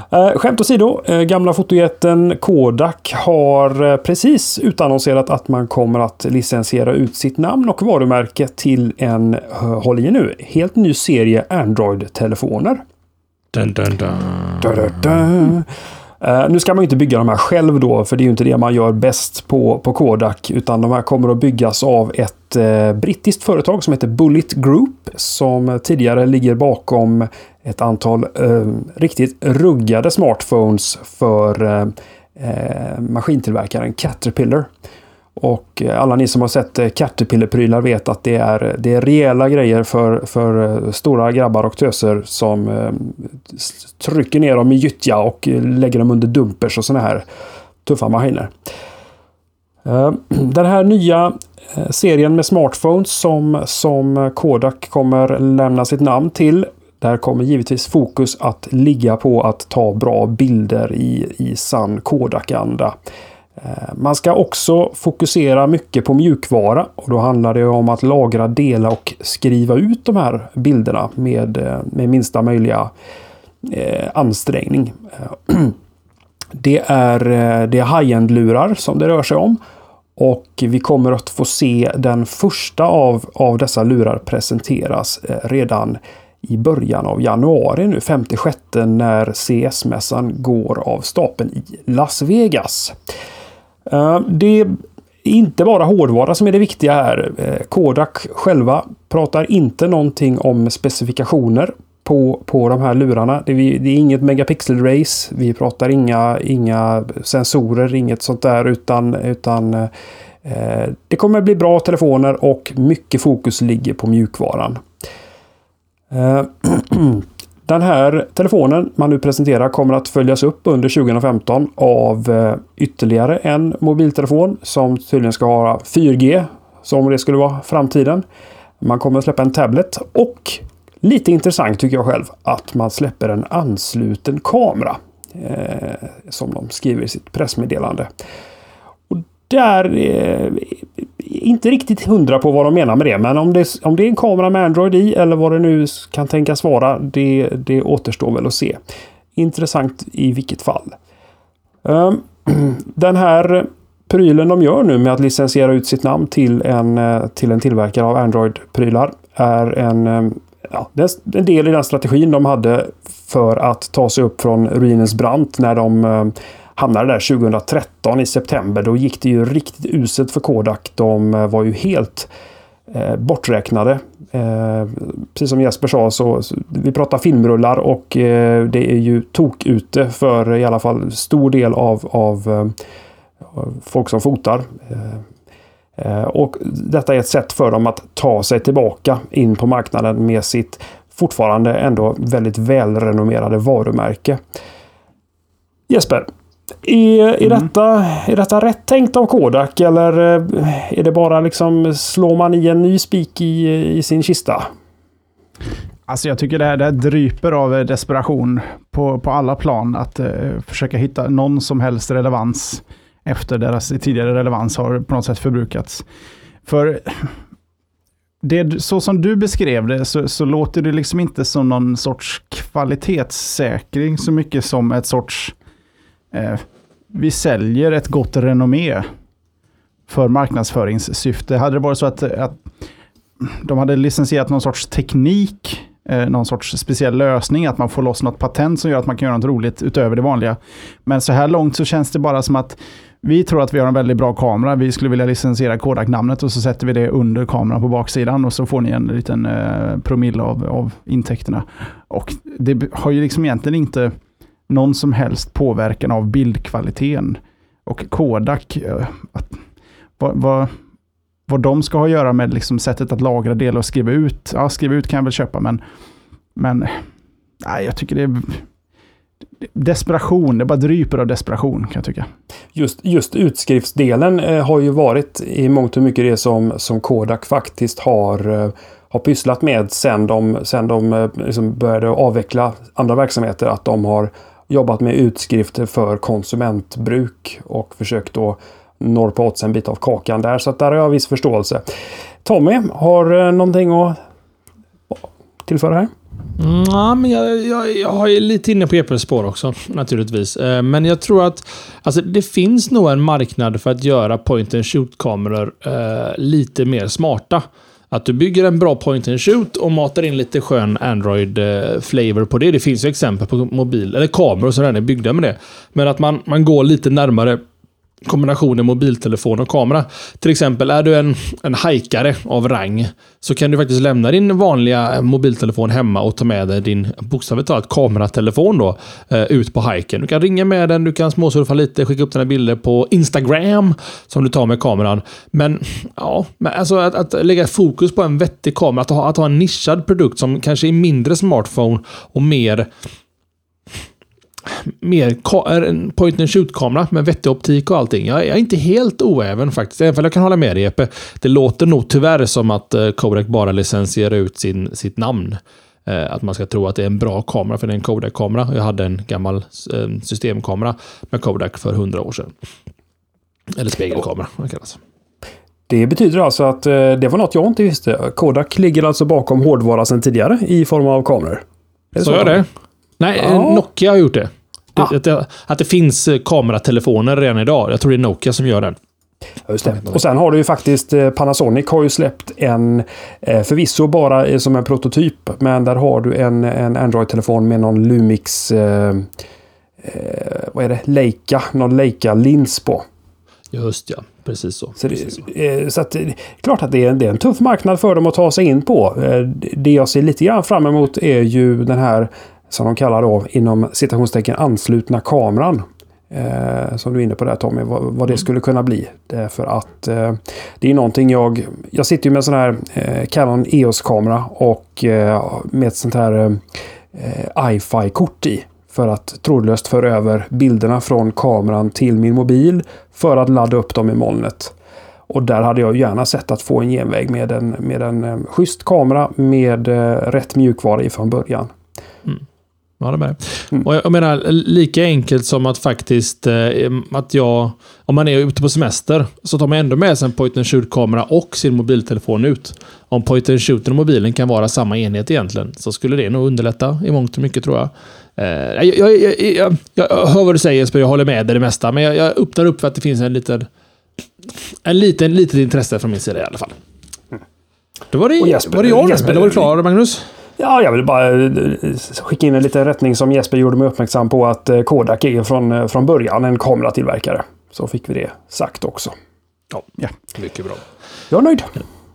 Eh, skämt åsido, eh, gamla fotojätten Kodak har precis utannonserat att man kommer att licensiera ut sitt namn och varumärke till en, håll i nu, helt ny serie Android-telefoner. Dun, dun, dun. Eh, nu ska man ju inte bygga de här själv då, för det är ju inte det man gör bäst på, på Kodak. Utan de här kommer att byggas av ett eh, brittiskt företag som heter Bullet Group. Som tidigare ligger bakom ett antal eh, riktigt ruggade smartphones för eh, eh maskintillverkaren Caterpillar. Och eh, alla ni som har sett eh, Caterpillar-prylar vet att det är, eh, det är rejäla grejer för, för stora grabbar och töser som eh, trycker ner dem i gyttja och lägger dem under dumpers och sådana här tuffa maskiner. Eh, Den här nya serien med smartphones som, som Kodak kommer lämna sitt namn till. Där kommer givetvis fokus att ligga på att ta bra bilder i, i sann Kodak-anda. Eh, man ska också fokusera mycket på mjukvara och då handlar det om att lagra, dela och skriva ut de här bilderna med, eh, med minsta möjliga eh, ansträngning. Eh, det är, det är high-end-lurar som det rör sig om. Och vi kommer att få se den första av, av dessa lurar presenteras redan i början av januari nu, 56 när CS-mässan går av stapeln i Las Vegas. Eh, det är inte bara hårdvara som är det viktiga här. Eh, Kodak själva pratar inte någonting om specifikationer på, på de här lurarna. Det är, det är inget megapixel-race. Vi pratar inga, inga sensorer, inget sånt där. Utan, utan eh, det kommer bli bra telefoner och mycket fokus ligger på mjukvaran. Eh, mm. Den här telefonen man nu presenterar kommer att följas upp under 2015 av eh, ytterligare en mobiltelefon som tydligen ska ha 4G som det skulle vara framtiden. Man kommer att släppa en tablet och lite intressant tycker jag själv att man släpper en ansluten kamera. Eh, som de skriver i sitt pressmeddelande. Och där eh, inte riktigt hundra på vad de menar med det. Men om det, om det är en kamera med Android i eller vad det nu kan tänkas vara. Det, det återstår väl att se. Intressant i vilket fall. Ehm, den här prylen de gör nu med att licensiera ut sitt namn till en, eh, till en tillverkare av Android-prylar är en, ehm, ja, en del i den strategin de hade för att ta sig upp från ruinens brant när de ehm, hamnade där 2013 i september. Då gick det ju riktigt uselt för Kodak. De eh, var ju helt eh, borträknade. Eh, precis som Jesper sa så, så vi pratar filmrullar och eh, det är ju tok ute för i alla fall stor del av, av, eh, av eh, folk som fotar. Eh, eh, och detta är ett sätt för dem att ta sig tillbaka in på marknaden med sitt fortfarande ändå väldigt välrenommerade varumärke. Jesper, är, är, mm. detta, är detta rätt tänkt av Kodak eller eh, är det bara liksom slår man i en ny spik i, i sin kista? Alltså jag tycker det här, det här dryper av desperation på, på alla plan. Att uh, försöka hitta någon som helst relevans efter deras tidigare relevans har på något sätt förbrukats. För det, så som du beskrev det så, så, låter det liksom inte som någon sorts kvalitetssäkring så mycket som ett sorts eh, vi säljer ett gott renommé för marknadsföringssyfte. Hade det varit så att, att de hade licensierat någon sorts teknik, eh, någon sorts speciell lösning, att man får loss något patent som gör att man kan göra något roligt utöver det vanliga. Men så här långt så känns det bara som att vi tror att vi har en väldigt bra kamera. Vi skulle vilja licensiera Kodak-namnet och så sätter vi det under kameran på baksidan och så får ni en liten eh, promille av, av intäkterna. Och det har ju liksom egentligen inte någon som helst påverkan av bildkvaliteten. Och Kodak, eh, att, vad, vad, vad de ska ha att göra med liksom sättet att lagra, delar och skriva ut. Ja, skriva ut kan jag väl köpa, men, men nej, jag tycker det är desperation. Det bara dryper av desperation kan jag tycka. Just, just utskriftsdelen eh, har ju varit i mångt och mycket det som, som Kodak faktiskt har, eh, har pysslat med sen de, sen de eh, liksom började avveckla andra verksamheter. Att de har jobbat med utskrifter för konsumentbruk och försökt då norpa åt sig en bit av kakan där. Så att där har jag viss förståelse. Tommy, har du någonting att tillföra här? Mm, ja, men jag, jag, jag är lite inne på Eples spår också, naturligtvis. Eh, men jag tror att alltså, det finns nog en marknad för att göra point and shoot-kameror eh, lite mer smarta. Att du bygger en bra point and shoot och matar in lite skön Android-flavor eh, på det. Det finns ju exempel på mobil, eller kameror som redan är byggda med det. Men att man, man går lite närmare kombinationen mobiltelefon och kamera. Till exempel, är du en, en hajkare av rang så kan du faktiskt lämna din vanliga mobiltelefon hemma och ta med dig din bokstavligt talat kameratelefon då eh, ut på hajken. Du kan ringa med den, du kan småsurfa lite, skicka upp dina bilder på Instagram som du tar med kameran. Men ja, men alltså att, att lägga fokus på en vettig kamera, att ha, att ha en nischad produkt som kanske är mindre smartphone och mer mer en point and shoot-kamera med vettig optik och allting. Jag är inte helt oäven faktiskt, även om jag kan hålla med dig Jeppe. Det låter nog tyvärr som att eh, Kodak bara licensierar ut sin, sitt namn. Eh, att man ska tro att det är en bra kamera, för det är en Kodak-kamera. Jag hade en gammal eh, systemkamera med Kodak för hundra år sedan. Eller spegelkamera, vad kallas. Det betyder alltså att det var något jag inte visste. Kodak ligger alltså bakom hårdvara sedan tidigare i form av kameror. Så, så är det? Nej, ja. Nokia har gjort det. Ah. Att, det, att det finns eh, kameratelefoner redan idag. Jag tror det är Nokia som gör den. Just det. Och sen har du ju faktiskt eh, Panasonic har ju släppt en, eh, förvisso bara som en prototyp, men där har du en, en Android-telefon med någon Lumix, eh, vad är det, Leica, någon Leica-lins på. Just ja, precis så. Så, precis så. så att, klart att det är, det är en tuff marknad för dem att ta sig in på. Det jag ser lite grann fram emot är ju den här som de kallar då inom citationstecken anslutna kameran. Eh, som du är inne på där Tommy, vad, vad det mm. skulle kunna bli. Därför att eh, det är någonting jag... Jag sitter ju med en sån här eh, Canon EOS-kamera och eh, med ett sånt här eh, iFi-kort i. För att trådlöst föra över bilderna från kameran till min mobil för att ladda upp dem i molnet. Och där hade jag gärna sett att få en genväg med en, med en eh, schysst kamera med eh, rätt mjukvara i från början. Mm. Jag håller med. Mm. Och jag menar, lika enkelt som att faktiskt eh, att jag, om man är ute på semester, så tar man ändå med sig en point and shoot-kamera och sin mobiltelefon ut. Om point and shoot och mobilen kan vara samma enhet egentligen, så skulle det nog underlätta i mångt och mycket tror jag. Eh, jag, jag, jag, jag, hör vad du säger Jesper, jag håller med dig det mesta, men jag, jag öppnar upp för att det finns en liten, en liten, litet intresse från min sida i alla fall. Då var det, Jesper, var det jag Jesper, eller var du klar Magnus? Ja, jag vill bara eh, skicka in en liten rättning som Jesper gjorde mig uppmärksam på att eh, Kodak är från, eh, från början en kameratillverkare. Så fick vi det sagt också. Ja, ja. mycket bra. Jag är nöjd.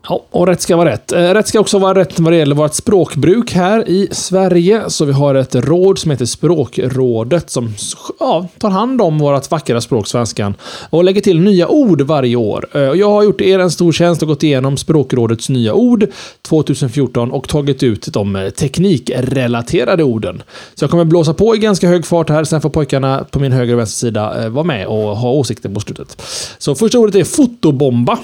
Ja, och rätt ska vara rätt. Eh, rätt ska också vara rätt vad det gäller vårt språkbruk här i Sverige. Så vi har ett råd som heter Språkrådet som ja, tar hand om vårt vackra språk, svenskan, och lägger till nya ord varje år. Eh, jag har gjort er en stor tjänst och gått igenom Språkrådets nya ord 2014 och tagit ut de eh, teknikrelaterade orden. Så jag kommer blåsa på i ganska hög fart här, sen får pojkarna på min höger och vänster sida vara med och ha åsikter på slutet. Så första ordet är fotobomba.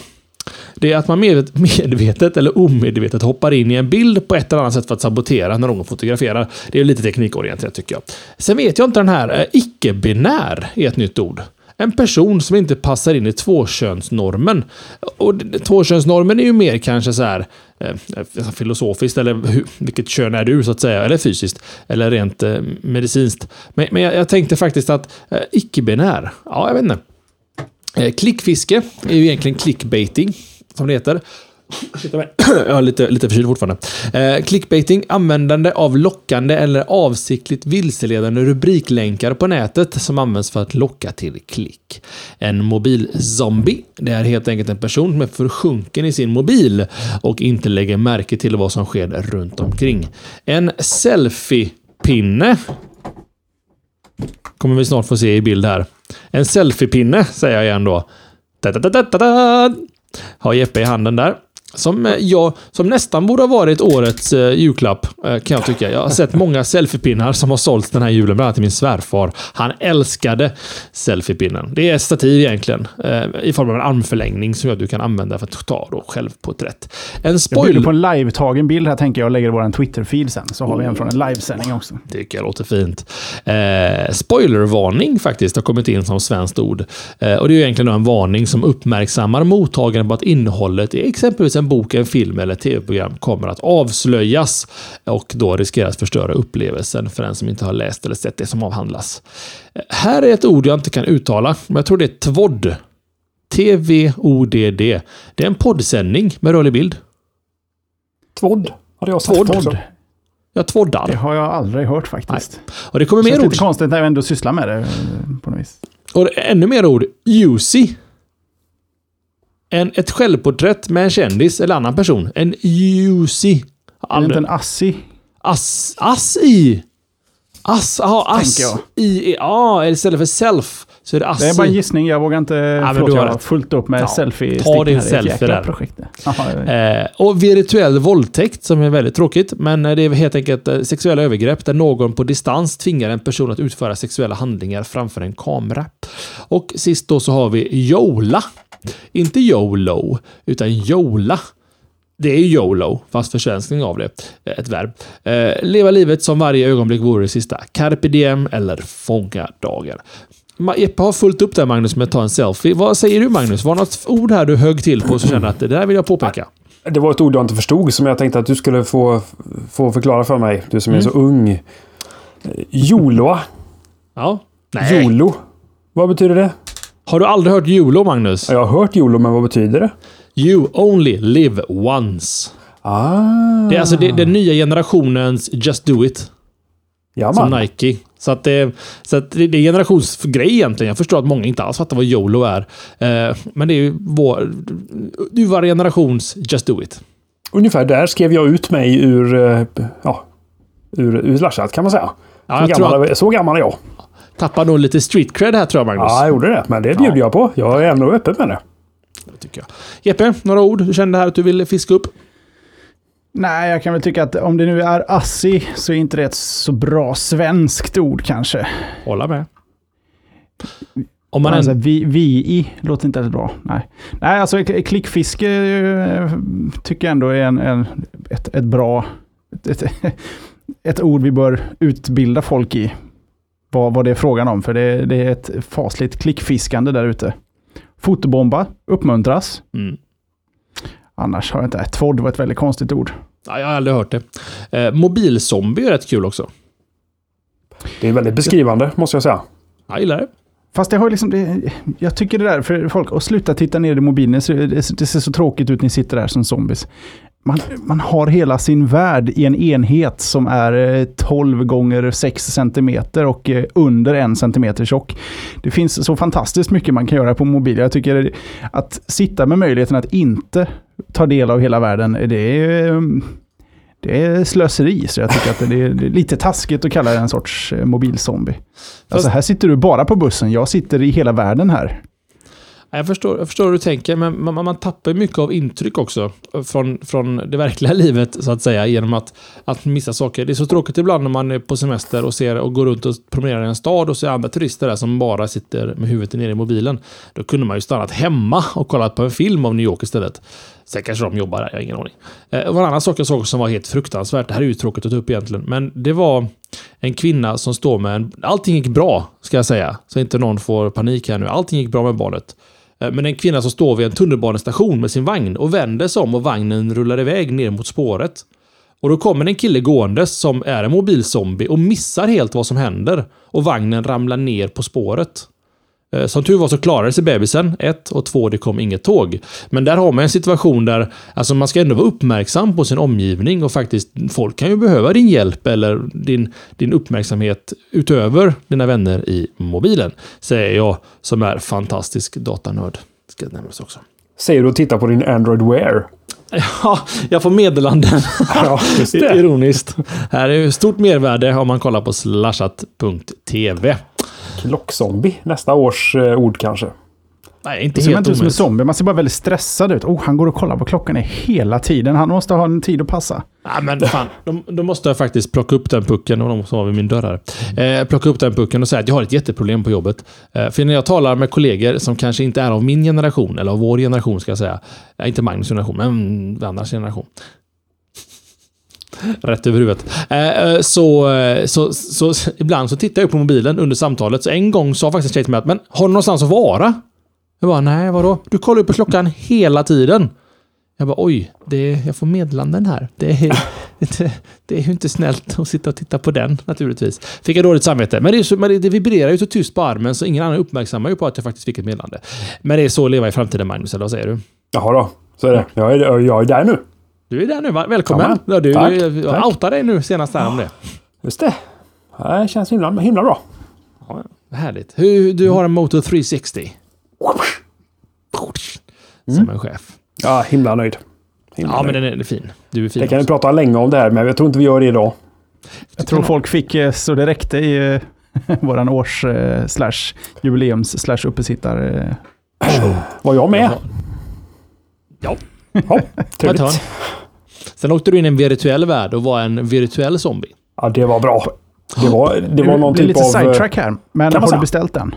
Det är att man medvetet eller omedvetet hoppar in i en bild på ett eller annat sätt för att sabotera när någon fotograferar. Det är lite teknikorienterat tycker jag. Sen vet jag inte den här, eh, icke-binär är ett nytt ord. En person som inte passar in i tvåkönsnormen. Och tvåkönsnormen är ju mer kanske så här eh, eh filosofiskt, eller hur, vilket kön är du så att säga, eller fysiskt, eller rent eh, medicinskt. Men, men jag, jag, tänkte faktiskt att eh, icke-binär, ja jag vet inte. Eh, klickfiske är ju egentligen clickbaiting, som det heter. Jag är lite, lite förkyld fortfarande. Eh, clickbaiting, användande av lockande eller avsiktligt vilseledande rubriklänkar på nätet som används för att locka till klick. En mobilzombie, det är helt enkelt en person som är försjunken i sin mobil och inte lägger märke till vad som sker runt omkring. En selfie-pinne kommer vi snart få se i bild här. En selfiepinne, säger jag igen då. Da, da, da, da, da. Har Jeppe i handen där. Som, eh, jag, som nästan borde ha varit årets eh, julklapp, eh, kan jag tycka. Jag har sett många selfiepinnar som har sålts den här julen, bland annat till min svärfar. Han älskade selfiepinnen. Det är stativ egentligen, eh, i form av en armförlängning som du kan använda för att ta då självporträtt. En spoiler... Jag bjuder på en live-tagen bild här, tänker jag, och lägger i vår Twitter-feed sen. Så har vi en från en livesändning också. Det tycker jag låter fint. Eh, spoilervarning faktiskt har kommit in som svenskt ord. Eh, och det är egentligen en varning som uppmärksammar mottagaren på att innehållet i exempelvis en bok, en film eller ett tv-program kommer att avslöjas och då riskerar att förstöra upplevelsen för den som inte har läst eller sett det som avhandlas. Här är ett ord jag inte kan uttala, men jag tror det är TVOD. T-V-O-D-D. Det är en poddsändning med rörlig bild. Tvådd hade jag sagt Tvådd. också. Jag tvoddar. Det har jag aldrig hört faktiskt. Nej. Och det kommer mer ord. Det är konstigt när jag ändå sysslar med det eh, på något vis. Och ännu mer ord. Juicy. En, ett självporträtt med en kändis eller annan person. En Jussi. Är det inte en Assi? Ass, assi? Ass, aha, ass jag. i, ja, istället för self så är det assi. Det är bara en gissning, jag vågar inte, ja, förlåt, jag har fullt upp med ja, selfie Ta din selfie där. Projekt. eh, och virtuell våldtäkt som är väldigt tråkigt, men det är helt enkelt eh, sexuella övergrepp där någon på distans tvingar en person att utföra sexuella handlingar framför en kamera. Och sist då så har vi Jola. Inte YOLO, utan YOLA. Det är YOLO, fast försvenskning av det. Ett verb. Eh, leva livet som varje ögonblick vore det sista. Carpe diem eller fånga dagar. Jeppe har fullt upp där Magnus med att ta en selfie. Vad säger du Magnus? Var det något ord här du högg till på så känner att det där vill jag påpeka? Det var ett ord jag inte förstod som jag tänkte att du skulle få, få förklara för mig. Du som är mm. så ung. Joloa. Ja. Nej. Jolo. Vad betyder det? Har du aldrig hört YOLO, Magnus? Jag har hört YOLO, men vad betyder det? You only live once. Ah. Det är alltså det, den nya generationens Just Do It. Ja, som Nike. Så att, det, så att det, det är generationsgrej egentligen. Jag förstår att många inte alls fattar vad YOLO är. Eh, men det är ju vår... Vår generations Just Do It. Ungefär där skrev jag ut mig ur... Eh, ja, ur, ur slashat kan man säga. Ja, så, gammal, att, så gammal är jag. Tappar nog lite street cred här tror jag, Magnus. Ja, jag gjorde det. Men det bjuder ja. jag på. Jag är ändå öppen med det. Det tycker jag. Jeppe, några ord? Du kände här att du ville fiska upp? Nej, jag kan väl tycka att om det nu är assi så är inte det ett så bra svenskt ord kanske. Hålla med. Om man alltså, en... vi, vi låter inte alls bra. Nej, Nej alltså klickfiske eh, tycker jag ändå är en, en ett, ett bra... Ett, ett, ett ord vi bör utbilda folk i. Vad, vad det är frågan om, för det, det är ett fasligt klickfiskande där ute. Fotobomba uppmuntras. Mm. Annars har jag inte... Tvådd var ett väldigt konstigt ord. Ja, jag har aldrig hört det. Eh, mobilzombie är rätt kul också. Det är väldigt beskrivande, måste jag säga. Jag gillar det. Fast det har liksom, det, jag tycker det där för folk, att sluta titta ner i mobilen, det, det ser så tråkigt ut, ni sitter där som zombies. Man, man har hela sin värld i en enhet som är 12 gånger 6 cm och eh, under 1 cm tjock. Det finns så fantastiskt mycket man kan göra på mobil. Jag tycker att sitta med möjligheten att inte ta del av hela världen, det är, det är slöseri. Så jag tycker att det är, det är lite taskigt att kalla det en sorts eh, mobilzombie. Alltså här sitter du bara på bussen, jag sitter i hela världen här. Jag förstår, jag förstår hur du tänker, men man, man tappar mycket av intryck också från, från det verkliga livet, så att säga, genom att, att missa saker. Det är så tråkigt ibland när man är på semester och ser och går runt och promenerar i en stad och ser andra turister där som bara sitter med huvudet nere i mobilen. Då kunde man ju stannat hemma och kollat på en film om New York istället. Sen kanske de jobbar där, jag har ingen aning. Eh, det var en annan sak jag såg som var helt fruktansvärt, det här är ju tråkigt att ta upp egentligen, men det var en kvinna som står med en... Allting gick bra, ska jag säga, så inte någon får panik här nu. Allting gick bra med barnet. Eh, men en kvinna som står vid en tunnelbanestation med sin vagn och vänder sig om och vagnen rullar iväg ner mot spåret. Och då kommer en kille gåendes som är en mobilzombie och missar helt vad som händer. Och vagnen ramlar ner på spåret. Eh, som tur var så klarade sig bebisen. Ett och två, det kom inget tåg. Men där har man en situation där alltså man ska ändå vara uppmärksam på sin omgivning och faktiskt folk kan ju behöva din hjälp eller din, din uppmärksamhet utöver dina vänner i mobilen. Säger jag som är fantastisk datanörd. Ska nämnas också. Säger du att titta på din Android Wear? Ja, jag får meddelanden. Ja, just det. Ironiskt. Här är ju stort mervärde om man kollar på slashat.tv. Klockzombie, nästa års eh, ord kanske. Nej, inte Det ser man inte ut som en zombie, man ser bara väldigt stressad ut. Oh, han går och kollar på klockan hela tiden. Han måste ha en tid att passa. Nej, men fan. Då, då måste jag faktiskt plocka upp den pucken. Och de som har vid min dörr här. Eh, plocka upp den pucken och säga att jag har ett jätteproblem på jobbet. Eh, för när jag talar med kollegor som kanske inte är av min generation, eller av vår generation ska jag säga. Eh, inte Magnus generation, men Wanders generation. Rätt över huvudet. Eh, eh, så, så, så, så ibland så tittar jag upp på mobilen under samtalet. Så en gång sa faktiskt en tjej till mig att men har du någonstans att vara? Jag bara, nej vadå? Du kollar ju på klockan hela tiden. Jag bara, oj, det, jag får meddelanden här. Det är, det, det är ju inte snällt att sitta och titta på den naturligtvis. Fick jag dåligt samvete. Men det, är så, men det, det vibrerar ju så tyst på armen så ingen annan uppmärksammar ju på att jag faktiskt fick ett meddelande. Men det är så att leva i framtiden Magnus, eller vad säger du? Jaha då, så är det. Jag är, jag är där nu. Du är där nu? Välkommen! Ja, du Tack, jag outade dig nu senast här om det. Just det. Det känns himla, himla bra. Ja, härligt. Hur, du har en Moto 360. Som en chef. Ja, himla nöjd. Himla Ja, men nöjd. den är fin. Du är fin Det kan vi också. prata länge om det här, men jag tror inte vi gör det idag. Jag tror folk fick eh, så det räckte i eh, våran års eh, slash jubileums slash uppesittar. Eh. Var jag med? Ja. Ja, trevligt. Sen åkte du in i en virtuell värld och var en virtuell zombie. Ja, det var bra. Det var, det var någon typ lite av... eh, sidetrack här, men kan man har du beställt den?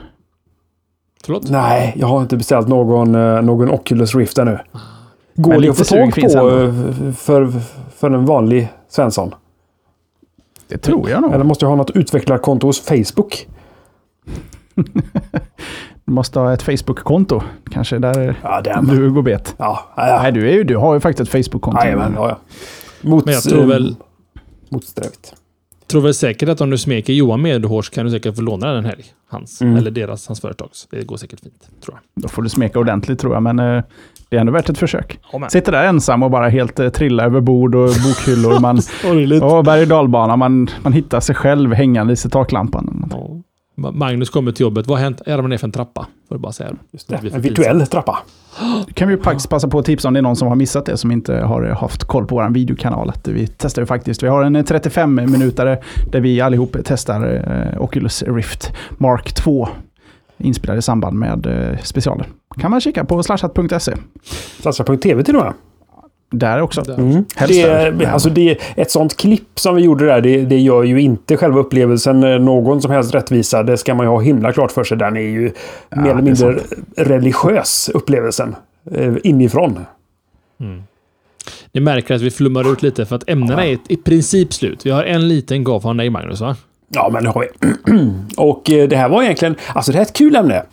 Förlåt? Nej, jag har inte beställt någon, eh, någon Oculus Rift ännu. Går Men det lite att få tag på eh, för, för en vanlig Svensson? Det tror jag nog. Eller måste jag ha något utvecklarkonto hos Facebook? Du måste ha ett Facebook-konto. Kanske där Ja, du går bet. Ja, ja, Nej, du, är ju, du har ju faktiskt ett Facebook-konto. Jajamän, ja, ja. Mot, Men jag tror eh, väl- Motsträvigt. Tror väl säkert att om du smeker Johan Medhårs kan du säkert få låna den en helg. Hans, Mm. eller deras, hans företags. Det går säkert fint, tror jag. Då får du smeka ordentligt tror jag, men eh, det är ändå värt ett försök. Men. Sitter där ensam och bara helt eh, trilla över bord och bokhyllor. Man, ja, berg och dalbana. Man, man hittar sig själv hängande i taklampan. Ja. Ma- Magnus kommer till jobbet. Vad har hänt? Jag ramlade ner för en trappa. Får bara säga. Just det. En virtuell trappa. Det kan vi ju faktiskt passa på att tipsa om det är någon som har missat det, som inte har haft koll på vår videokanal. Att vi testar ju faktiskt. Vi har en 35-minutare där vi allihop testar eh, Oculus Rift Mark 2. Inspelad i samband med eh, specialen. Kan man kika på slashat.se. Satsa.tv till och med. Där också. Där. Mm. Helst Det, där. alltså det, ett sånt klipp som vi gjorde där, det, det gör ju inte själva upplevelsen eh, någon som helst rättvisa. Det ska man ju ha himla klart för sig. Den är ju Ja, mer eller mindre religiös, upplevelsen. Eh, inifrån. Mm. Ni märker att vi flummar ut lite för att ämnena är i princip slut. Vi har en liten gav från dig Magnus va? Ja, men det har vi. och eh, det här var egentligen, alltså det här är ett kul ämne.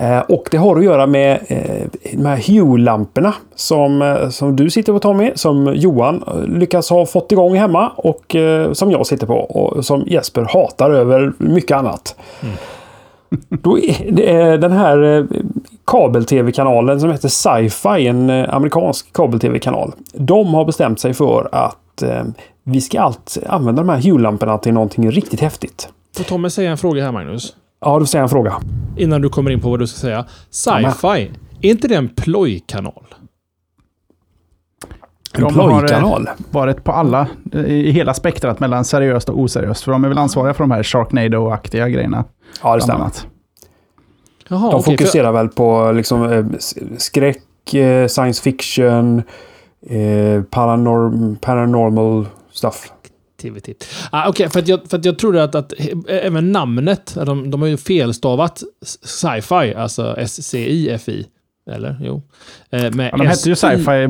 Eh, och det har att göra med eh, de här Hue-lamporna som, eh, som du sitter på Tommy, som Johan lyckas ha fått igång hemma och som jag sitter på och som Jesper hatar över mycket annat. Mm. Då är den här kabel-tv-kanalen som heter Sci-Fi, en amerikansk kabel-tv-kanal. De har bestämt sig för att vi ska allt använda de här Hue-lamporna till någonting riktigt häftigt. Får Tommy säga en fråga här Magnus? Ja, då säger en fråga. Innan du kommer in på vad du ska säga. Sci-fi, är inte det en plojkanal? En de plojkanal? har varit på alla, i hela spektrat mellan seriöst och oseriöst. För de är väl ansvariga för de här Sharknado-aktiga grejerna. Ja, det stämmer. Jaha, de okay, fokuserar för... väl på liksom, eh, skräck, eh, science fiction, eh, paranorm, paranormal stuff activity. Ah, Okej, okay, för, att jag, för att jag trodde att, att även namnet, de, de har ju felstavat sci-fi, alltså S-C-I-F-I. Eller? Jo. Eh, ja, de hette ju sci-fi,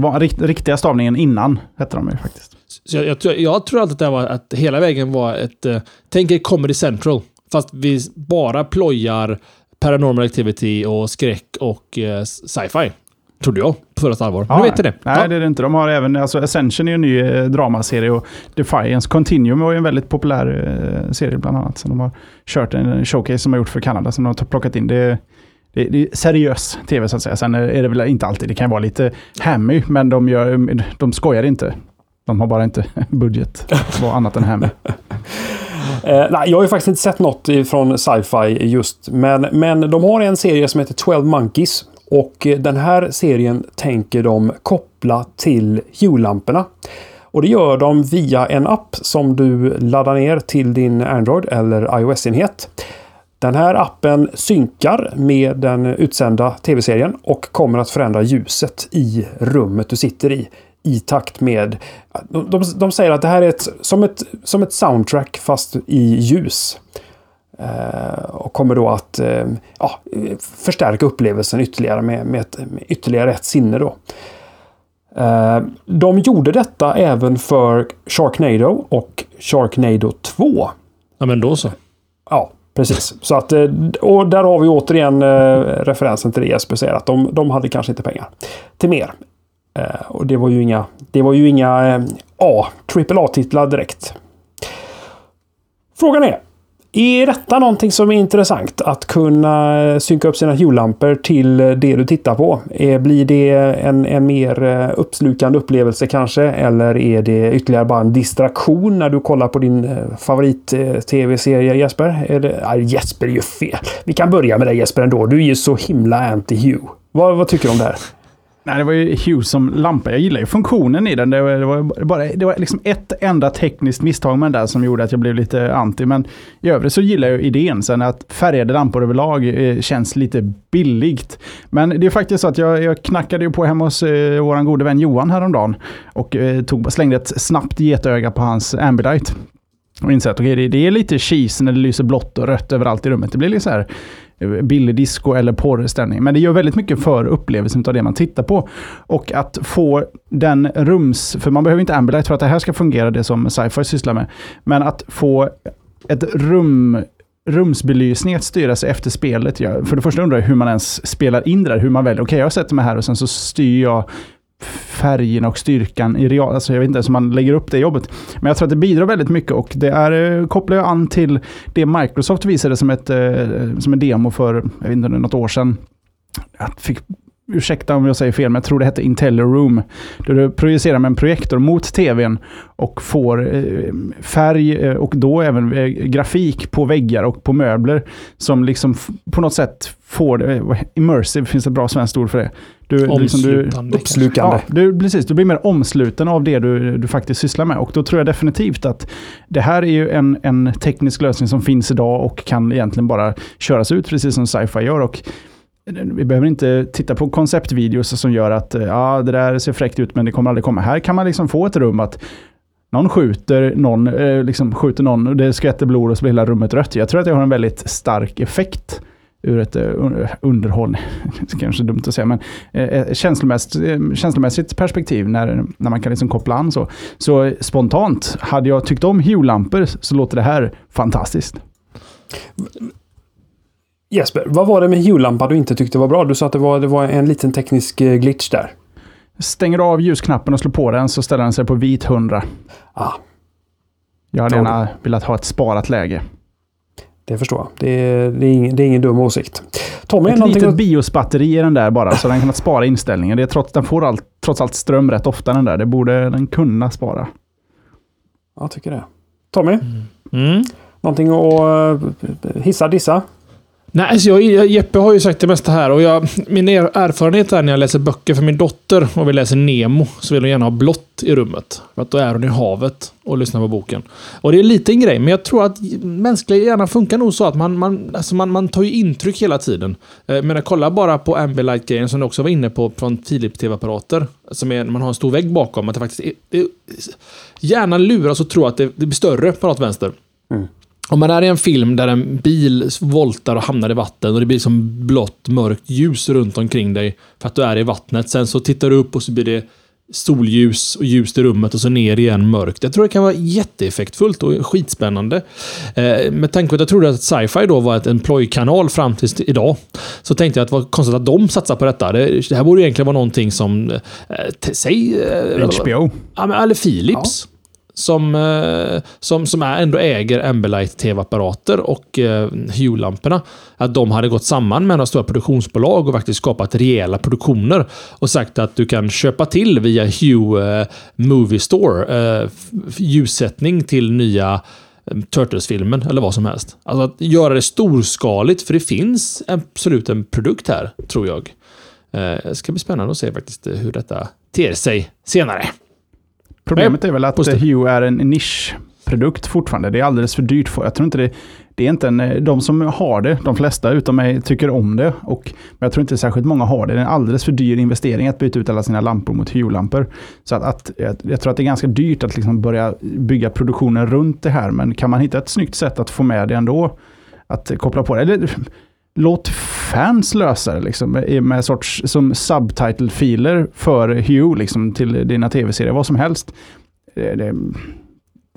riktiga stavningen innan hette de ju faktiskt. Så jag, jag, tror, jag tror alltid att det var att hela vägen var ett... Uh, tänk er Comedy Central. Fast vi bara plojar Paranormal Activity och skräck och uh, sci-fi. Trodde jag, på första allvar. Ja, nu vet det. Nej, ja. det är det inte. De har även, alltså Ascension är ju en ny eh, dramaserie och Defiance Continuum var ju en väldigt populär eh, serie bland annat. Så de har kört en showcase som de har gjort för Kanada som de har plockat in. Det, det, det är seriös tv så att säga. Sen är det väl inte alltid, det kan vara lite hammy, men de, gör, de skojar inte. De har bara inte budget på annat än hammy. Eh, nej, jag har ju faktiskt inte sett något från sci-fi just. Men, men de har en serie som heter 12 Monkeys. Och eh, den här serien tänker de koppla till Hue-lamporna. Och det gör de via en app som du laddar ner till din Android eller iOS-enhet. Den här appen synkar med den utsända tv-serien och kommer att förändra ljuset i rummet du sitter i i takt med... De, de, de säger att det här är ett, som, ett, som ett soundtrack fast i ljus. Eh, och kommer då att eh, ja, förstärka upplevelsen ytterligare med, med, ett, med ytterligare ett sinne. Då. Eh, de gjorde detta även för Sharknado och Sharknado 2. Ja, men då så. Ja, precis. Så att, och där har vi återigen referensen till det Jesper säger, att de, de hade kanske inte pengar till mer. Och det var ju inga, det var ju inga A, AAA-titlar direkt. Frågan är, är detta någonting som är intressant? Att kunna eh, synka upp sina hjullampor till eh, det du tittar på? Eh, blir det en, en mer uppslukande upplevelse kanske? Eller är det ytterligare bara en distraktion när du kollar på din favorit-tv-serie Jesper? Eller, nej, Jesper är ju fel. Vi kan börja med dig Jesper ändå. Du är ju så himla anti-Hugh. Vad, vad tycker du om det här? Nej, det var ju Hue som lampa. Jag gillar ju funktionen i den. Det var, det var, bara, det var liksom ett enda tekniskt misstag med den där som gjorde att jag blev lite anti. Men i övrigt så gillar jag idén. Sen att färgade lampor överlag eh, känns lite billigt. Men det är faktiskt så att jag, jag knackade ju på hemma hos eh, vår gode vän Johan häromdagen. Och eh, tog, slängde ett snabbt getöga på hans Ambilight. Och insett att okay, det, det är lite cheese när det lyser blått och rött överallt i rummet. Det blir lite så här billig disco eller porrställning. Men det gör väldigt mycket för upplevelsen av det man tittar på. Och att få den rums... För man behöver inte Ambilight för att det här ska fungera, det som sci-fi sysslar med. Men att få ett rum rumsbelysning att styra sig efter spelet. Jag, för det första undrar jag hur man ens spelar in det där, hur man väljer. Okej, okay, jag sätter mig här och sen så styr jag färgerna och styrkan i real... Alltså jag vet inte ens om man lägger upp det jobbet. Men jag tror att det bidrar väldigt mycket och det är, eh, kopplar jag an till det Microsoft visade som, ett, eh, som en demo för, jag vet inte, något år sedan. Jag fick ursäkta om jag säger fel, men jag tror det hette Intelliroom. Där du projicerar med en projektor mot tvn och får eh, färg och då även grafik på väggar och på möbler som liksom på något sätt får det, immersive finns ett bra svenskt ord för det. Du, omslutande. Liksom, du, uppslukande. Ja, du, precis, du blir mer omsluten av det du, du faktiskt sysslar med. Och då tror jag definitivt att det här är ju en, en teknisk lösning som finns idag och kan egentligen bara köras ut, precis som sci-fi gör. Och vi behöver inte titta på konceptvideos som gör att ja, det där ser fräckt ut men det kommer aldrig komma. Här kan man liksom få ett rum att någon skjuter någon, eh, liksom skjuter någon och det skvätter blod och så blir hela rummet rött. Jag tror att det har en väldigt stark effekt ur ett eh, underhåll, kanske dumt att säga, men eh, känslomässigt, känslomässigt perspektiv när, när man kan liksom koppla an så. Så spontant, hade jag tyckt om Hue-lampor så låter det här fantastiskt. Jesper, vad var det med Hue-lampan du inte tyckte var bra? Du sa att det var, det var en liten teknisk glitch där. Stänger av ljusknappen och slår på den så ställer den sig på vit 100. Ah. Jag hade gärna velat ha ett sparat läge. Det förstår jag. Det är, det är, ingen, det är ingen dum åsikt. Tommy, ett litet att... biosbatteri i den där bara, så den kan spara inställningen. Det är trots, den får all, trots allt ström rätt ofta den där. Det borde den kunna spara. Jag tycker det. Tommy? Mm. Mm. Någonting att eh, hissa, dissa? Nej, alltså jag, Jeppe har ju sagt det mesta här och jag, min erfarenhet är när jag läser böcker för min dotter och vi läser Nemo så vill hon gärna ha blått i rummet. För att då är hon i havet och lyssnar på boken. Och det är en liten grej, men jag tror att mänskliga hjärnan funkar nog så att man, man, alltså man, man tar ju intryck hela tiden. Eh, men jag kollar bara på Ambilight-grejen som du också var inne på från Philips-TV-apparater. Som är, man har en stor vägg bakom. Att det faktiskt är, det, hjärnan luras och tror att det, det blir större på något vänster. Mm. Om man är i en film där en bil voltar och hamnar i vatten och det blir som blått mörkt ljus runt omkring dig för att du är i vattnet. Sen så tittar du upp och så blir det solljus och ljus i rummet och så ner igen mörkt. Jag tror det kan vara jätteeffektfullt och skitspännande. Eh, med tanke på att jag trodde att sci-fi då var ett, en plojkanal fram tills idag. Så tänkte jag att det var konstigt att de satsar på detta. Det, det här borde egentligen vara någonting som... Eh, säg... Eh, HBO? Ja, eller Philips. Ja som, eh, som, som är ändå äger Ambilight TV-apparater och eh, Hue-lamporna. Att de hade gått samman med några stora produktionsbolag och faktiskt skapat rejäla produktioner. Och sagt att du kan köpa till via Hue eh, Movie Store eh, ljussättning till nya eh, Turtles-filmen eller vad som helst. Alltså att göra det storskaligt, för det finns absolut en produkt här, tror jag. Eh, det ska bli spännande att se faktiskt hur detta ter sig senare. Problemet är väl att Positiv. Hue är en nischprodukt fortfarande. Det är alldeles för dyrt. För. Jag tror inte det, det är inte en, de som har det, de flesta utom mig, tycker om det. Och, men jag tror inte särskilt många har det. Det är en alldeles för dyr investering att byta ut alla sina lampor mot Hue-lampor. Så att, att jag, jag, tror att det är ganska dyrt att liksom börja bygga produktionen runt det här. Men kan man hitta ett snyggt sätt att få med det ändå, att koppla på det. Eller, låt fans lösa det liksom, med sorts som subtitle-filer för Hue liksom, till dina tv-serier, vad som helst. Det, det,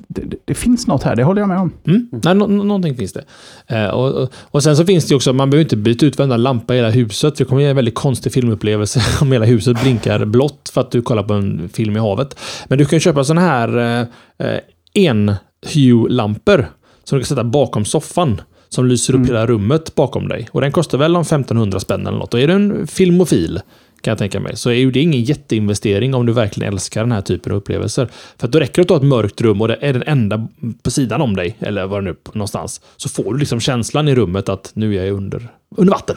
det, det, finns något här, det håller jag med om. Mm. Nej, no, någonting finns det. Eh, och, och, och, sen så finns det också, man behöver inte byta ut varenda lampa i hela huset. Det kommer ge en väldigt konstig filmupplevelse om hela huset blinkar blått för att du kollar på en film i havet. Men du kan köpa sådana här eh, eh en Hue-lampor som du kan sätta bakom soffan som lyser upp mm. hela rummet bakom dig. Och den kostar väl om 1500 spänn eller något. Och är du en filmofil kan jag tänka mig, så är ju det ingen jätteinvestering om du verkligen älskar den här typen av upplevelser. För då räcker det att ha ett mörkt rum och det är den enda på sidan om dig, eller var det nu någonstans, så får du liksom känslan i rummet att nu är jag under, under vatten.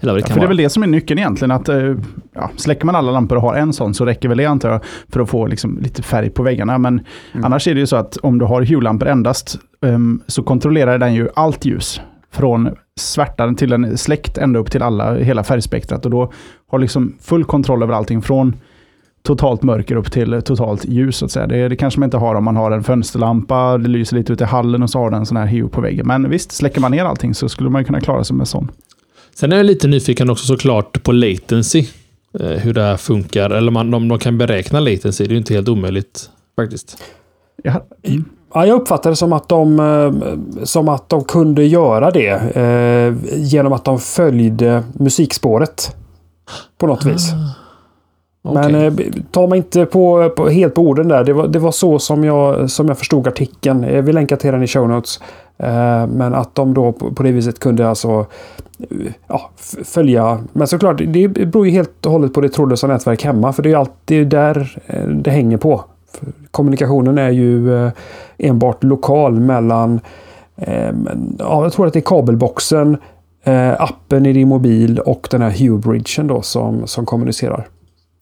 Eller det, kan ja, för vara. det är väl det som är nyckeln egentligen, att eh, ja, släcker man alla lampor och har en sån så räcker väl det antar jag för att få liksom lite färg på väggarna. Men mm. annars är det ju så att om du har Hue-lampor endast um, så kontrollerar den ju allt ljus från svärtan till en släkt ända upp till alla, hela färgspektrat. Och då har liksom full kontroll över allting från totalt mörker upp till totalt ljus. Så att säga. Det, det kanske man inte har om man har en fönsterlampa, det lyser lite ut i hallen och så har den en sån här hue på väggen. Men visst, släcker man ner allting så skulle man kunna klara sig med sån. Sen är jag lite nyfiken också såklart på latency. Eh, hur det här funkar. Eller man, om de kan beräkna latency. Det är ju inte helt omöjligt faktiskt. Ja. Ja, jag uppfattar det som att de, eh, som att de kunde göra det eh, genom att de följde musikspåret. På något vis. Ah, okay. Men eh, ta mig inte på, på, helt på orden där. Det var, det var så som jag, som jag förstod artikeln. Jag vill länka till den i show notes. Eh, men att de då på, det viset kunde alltså eh, ja, följa. Men såklart, det beror ju helt och hållet på det trådlösa nätverk hemma. För det är alltid där eh, det hänger på kommunikationen är ju enbart lokal mellan ja, jag tror att det är kabelboxen, appen i din mobil och den här Hue-bridgen då som, som kommunicerar.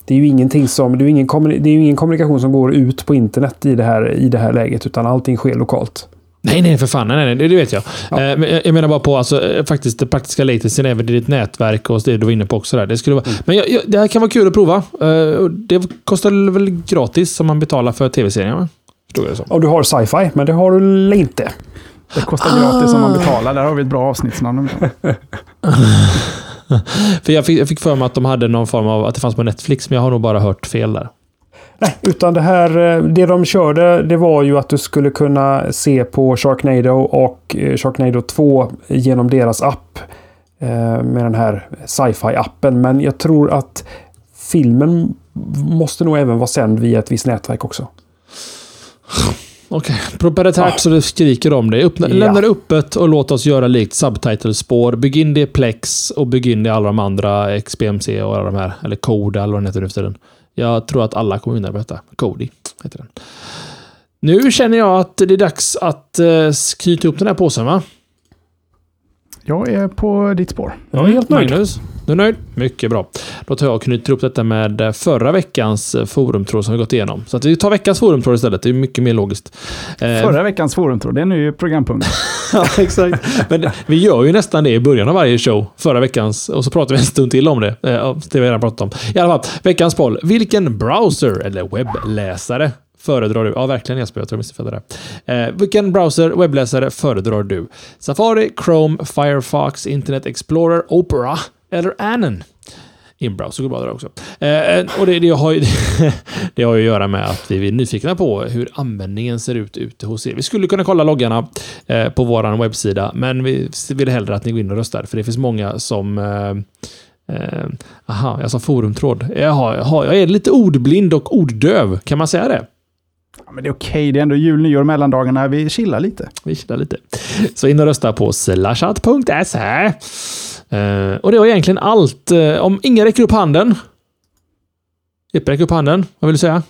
Det är ju ingenting som, det är ingen, det är ingen kommunikation som går ut på internet i det, här, i det här läget, utan allting sker lokalt. Nej, nej, för fan. Nej, nej, det vet jag. Ja. Eh, jag menar bara på alltså, eh, faktiskt det praktiska latencyn även i ditt nätverk och det du var inne på också. Där. Det, skulle vara, mm. Men jag, jag, det här kan vara kul att prova. Uh, det kostar väl gratis om man betalar för tv-serien? Och du har sci-fi, men det har du inte. Det kostar gratis om man betalar. Där har vi ett bra avsnittsnamn. för jag fick, jag fick för mig att de hade någon form av, att det fanns på Netflix, men jag har nog bara hört fel där. Nej, utan det här, eh, det de körde, det var ju att du skulle kunna se på Sharknado och eh, Sharknado 2 genom deras app. Eh, med den här sci-fi appen. Men jag tror att filmen måste nog även vara sänd via ett visst nätverk också. Okej, okay. proprietärt ah. så det skriker om det. Öppna, ja. Lämna det öppet och låt oss göra likt subtitlespår. Bygg in det i Plex och bygg in det i alla de andra XBMC och alla de här. Eller Code eller vad den heter nu för tiden. Jag tror att alla kommer vinna på detta. Cody heter den. Nu känner jag att det är dags att uh, knyta ihop den här påsen va? Jag är på ditt spår. Jag är helt nöjd. Magnus, du är nöjd? Mycket bra. Då tar jag och knyter ihop detta med eh, förra veckans eh, forumtråd som vi gått igenom. Så att vi tar veckans forumtråd istället. Det är mycket mer logiskt. Förra veckans forumtråd, det är nu programpunkt. ja, exakt. Men vi gör ju nästan det i början av varje show. Förra veckans. Och så pratar vi en stund till om det. Det vi redan pratat om. I alla fall, veckans poll. Vilken browser eller webbläsare föredrar du? Ja, verkligen Jesper. Jag tror jag missade det. Eh, vilken browser, webbläsare föredrar du? Safari, Chrome, Firefox, Internet Explorer, Opera eller Annan. Inbrow, så går bra där också. Eh, eh, och det, det, har ju, det har ju att göra med att vi är nyfikna på hur användningen ser ut ute hos er. Vi skulle kunna kolla loggarna eh, på vår webbsida, men vi vill hellre att ni går in och röstar, för det finns många som eh, eh aha, jag sa forumtråd. Jaha, jaha, jag är lite ordblind och orddöv. Kan man säga det? Men det är okej, okay. det är ändå jul, nyår, mellandagarna. Vi chillar lite. Vi chillar lite. Så in och rösta på slashat.se. Uh, och det var egentligen allt. Uh, om ingen räcker upp handen. Jeppe, räcker upp handen. Vad vill du säga?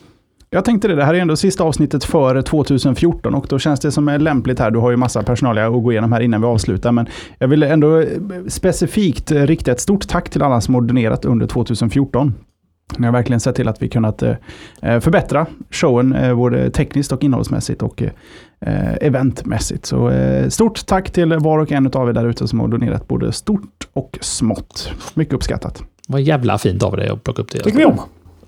Jag tänkte det, det här är ändå sista avsnittet för 2014 och då känns det som är lämpligt här. Du har ju massa personal att gå igenom här innan vi avslutar, men jag vill ändå specifikt rikta ett stort tack till alla som har donerat under 2014. Ni har verkligen sett till att vi kunnat eh, eh, förbättra showen eh, både tekniskt och innehållsmässigt och eventmässigt. Så stort tack till var och en av er där ute som har donerat både stort och smått. Mycket uppskattat. Vad jävla fint av dig att plocka upp det. Tycker vi om.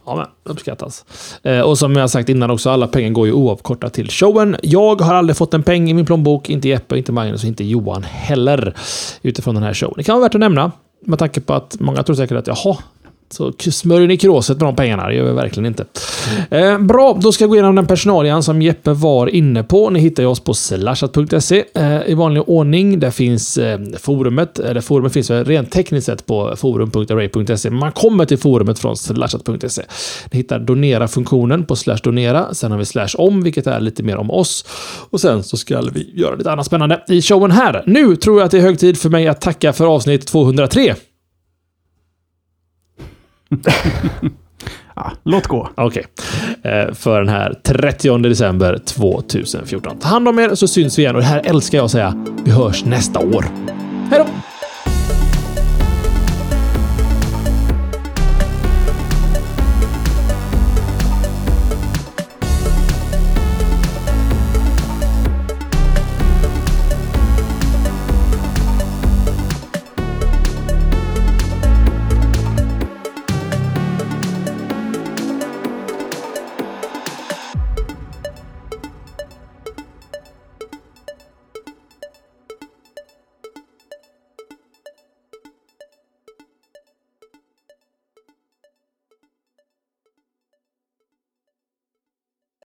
Ja, men uppskattas. Eh, och som jag sagt innan också, alla pengar går ju oavkortat till showen. Jag har aldrig fått en peng i min plånbok, inte Jeppe, inte Magnus och inte Johan heller. Utifrån den här showen. Det kan vara värt att nämna. Med tanke på att många tror säkert att jaha, så smörjer ni kråset med de pengarna. Det gör vi verkligen inte. Eh, bra, då ska jag gå igenom den personalian som Jeppe var inne på. Ni hittar ju oss på slashat.se eh, i vanlig ordning. Där finns eh, forumet. Eh, Eller forumet finns väl rent tekniskt sett på forum.array.se. Man kommer till forumet från slashat.se. Ni hittar donera-funktionen på slash donera. Sen har vi slash om, vilket är lite mer om oss. Och sen så ska vi göra lite annat spännande i showen här. Nu tror jag att det är hög tid för mig att tacka för avsnitt 203. ja, låt gå. Okej. Okay. Eh, för den här 30 december 2014. Ta hand om er så syns vi igen. Och det här älskar jag att säga. Vi hörs nästa år. Hej då!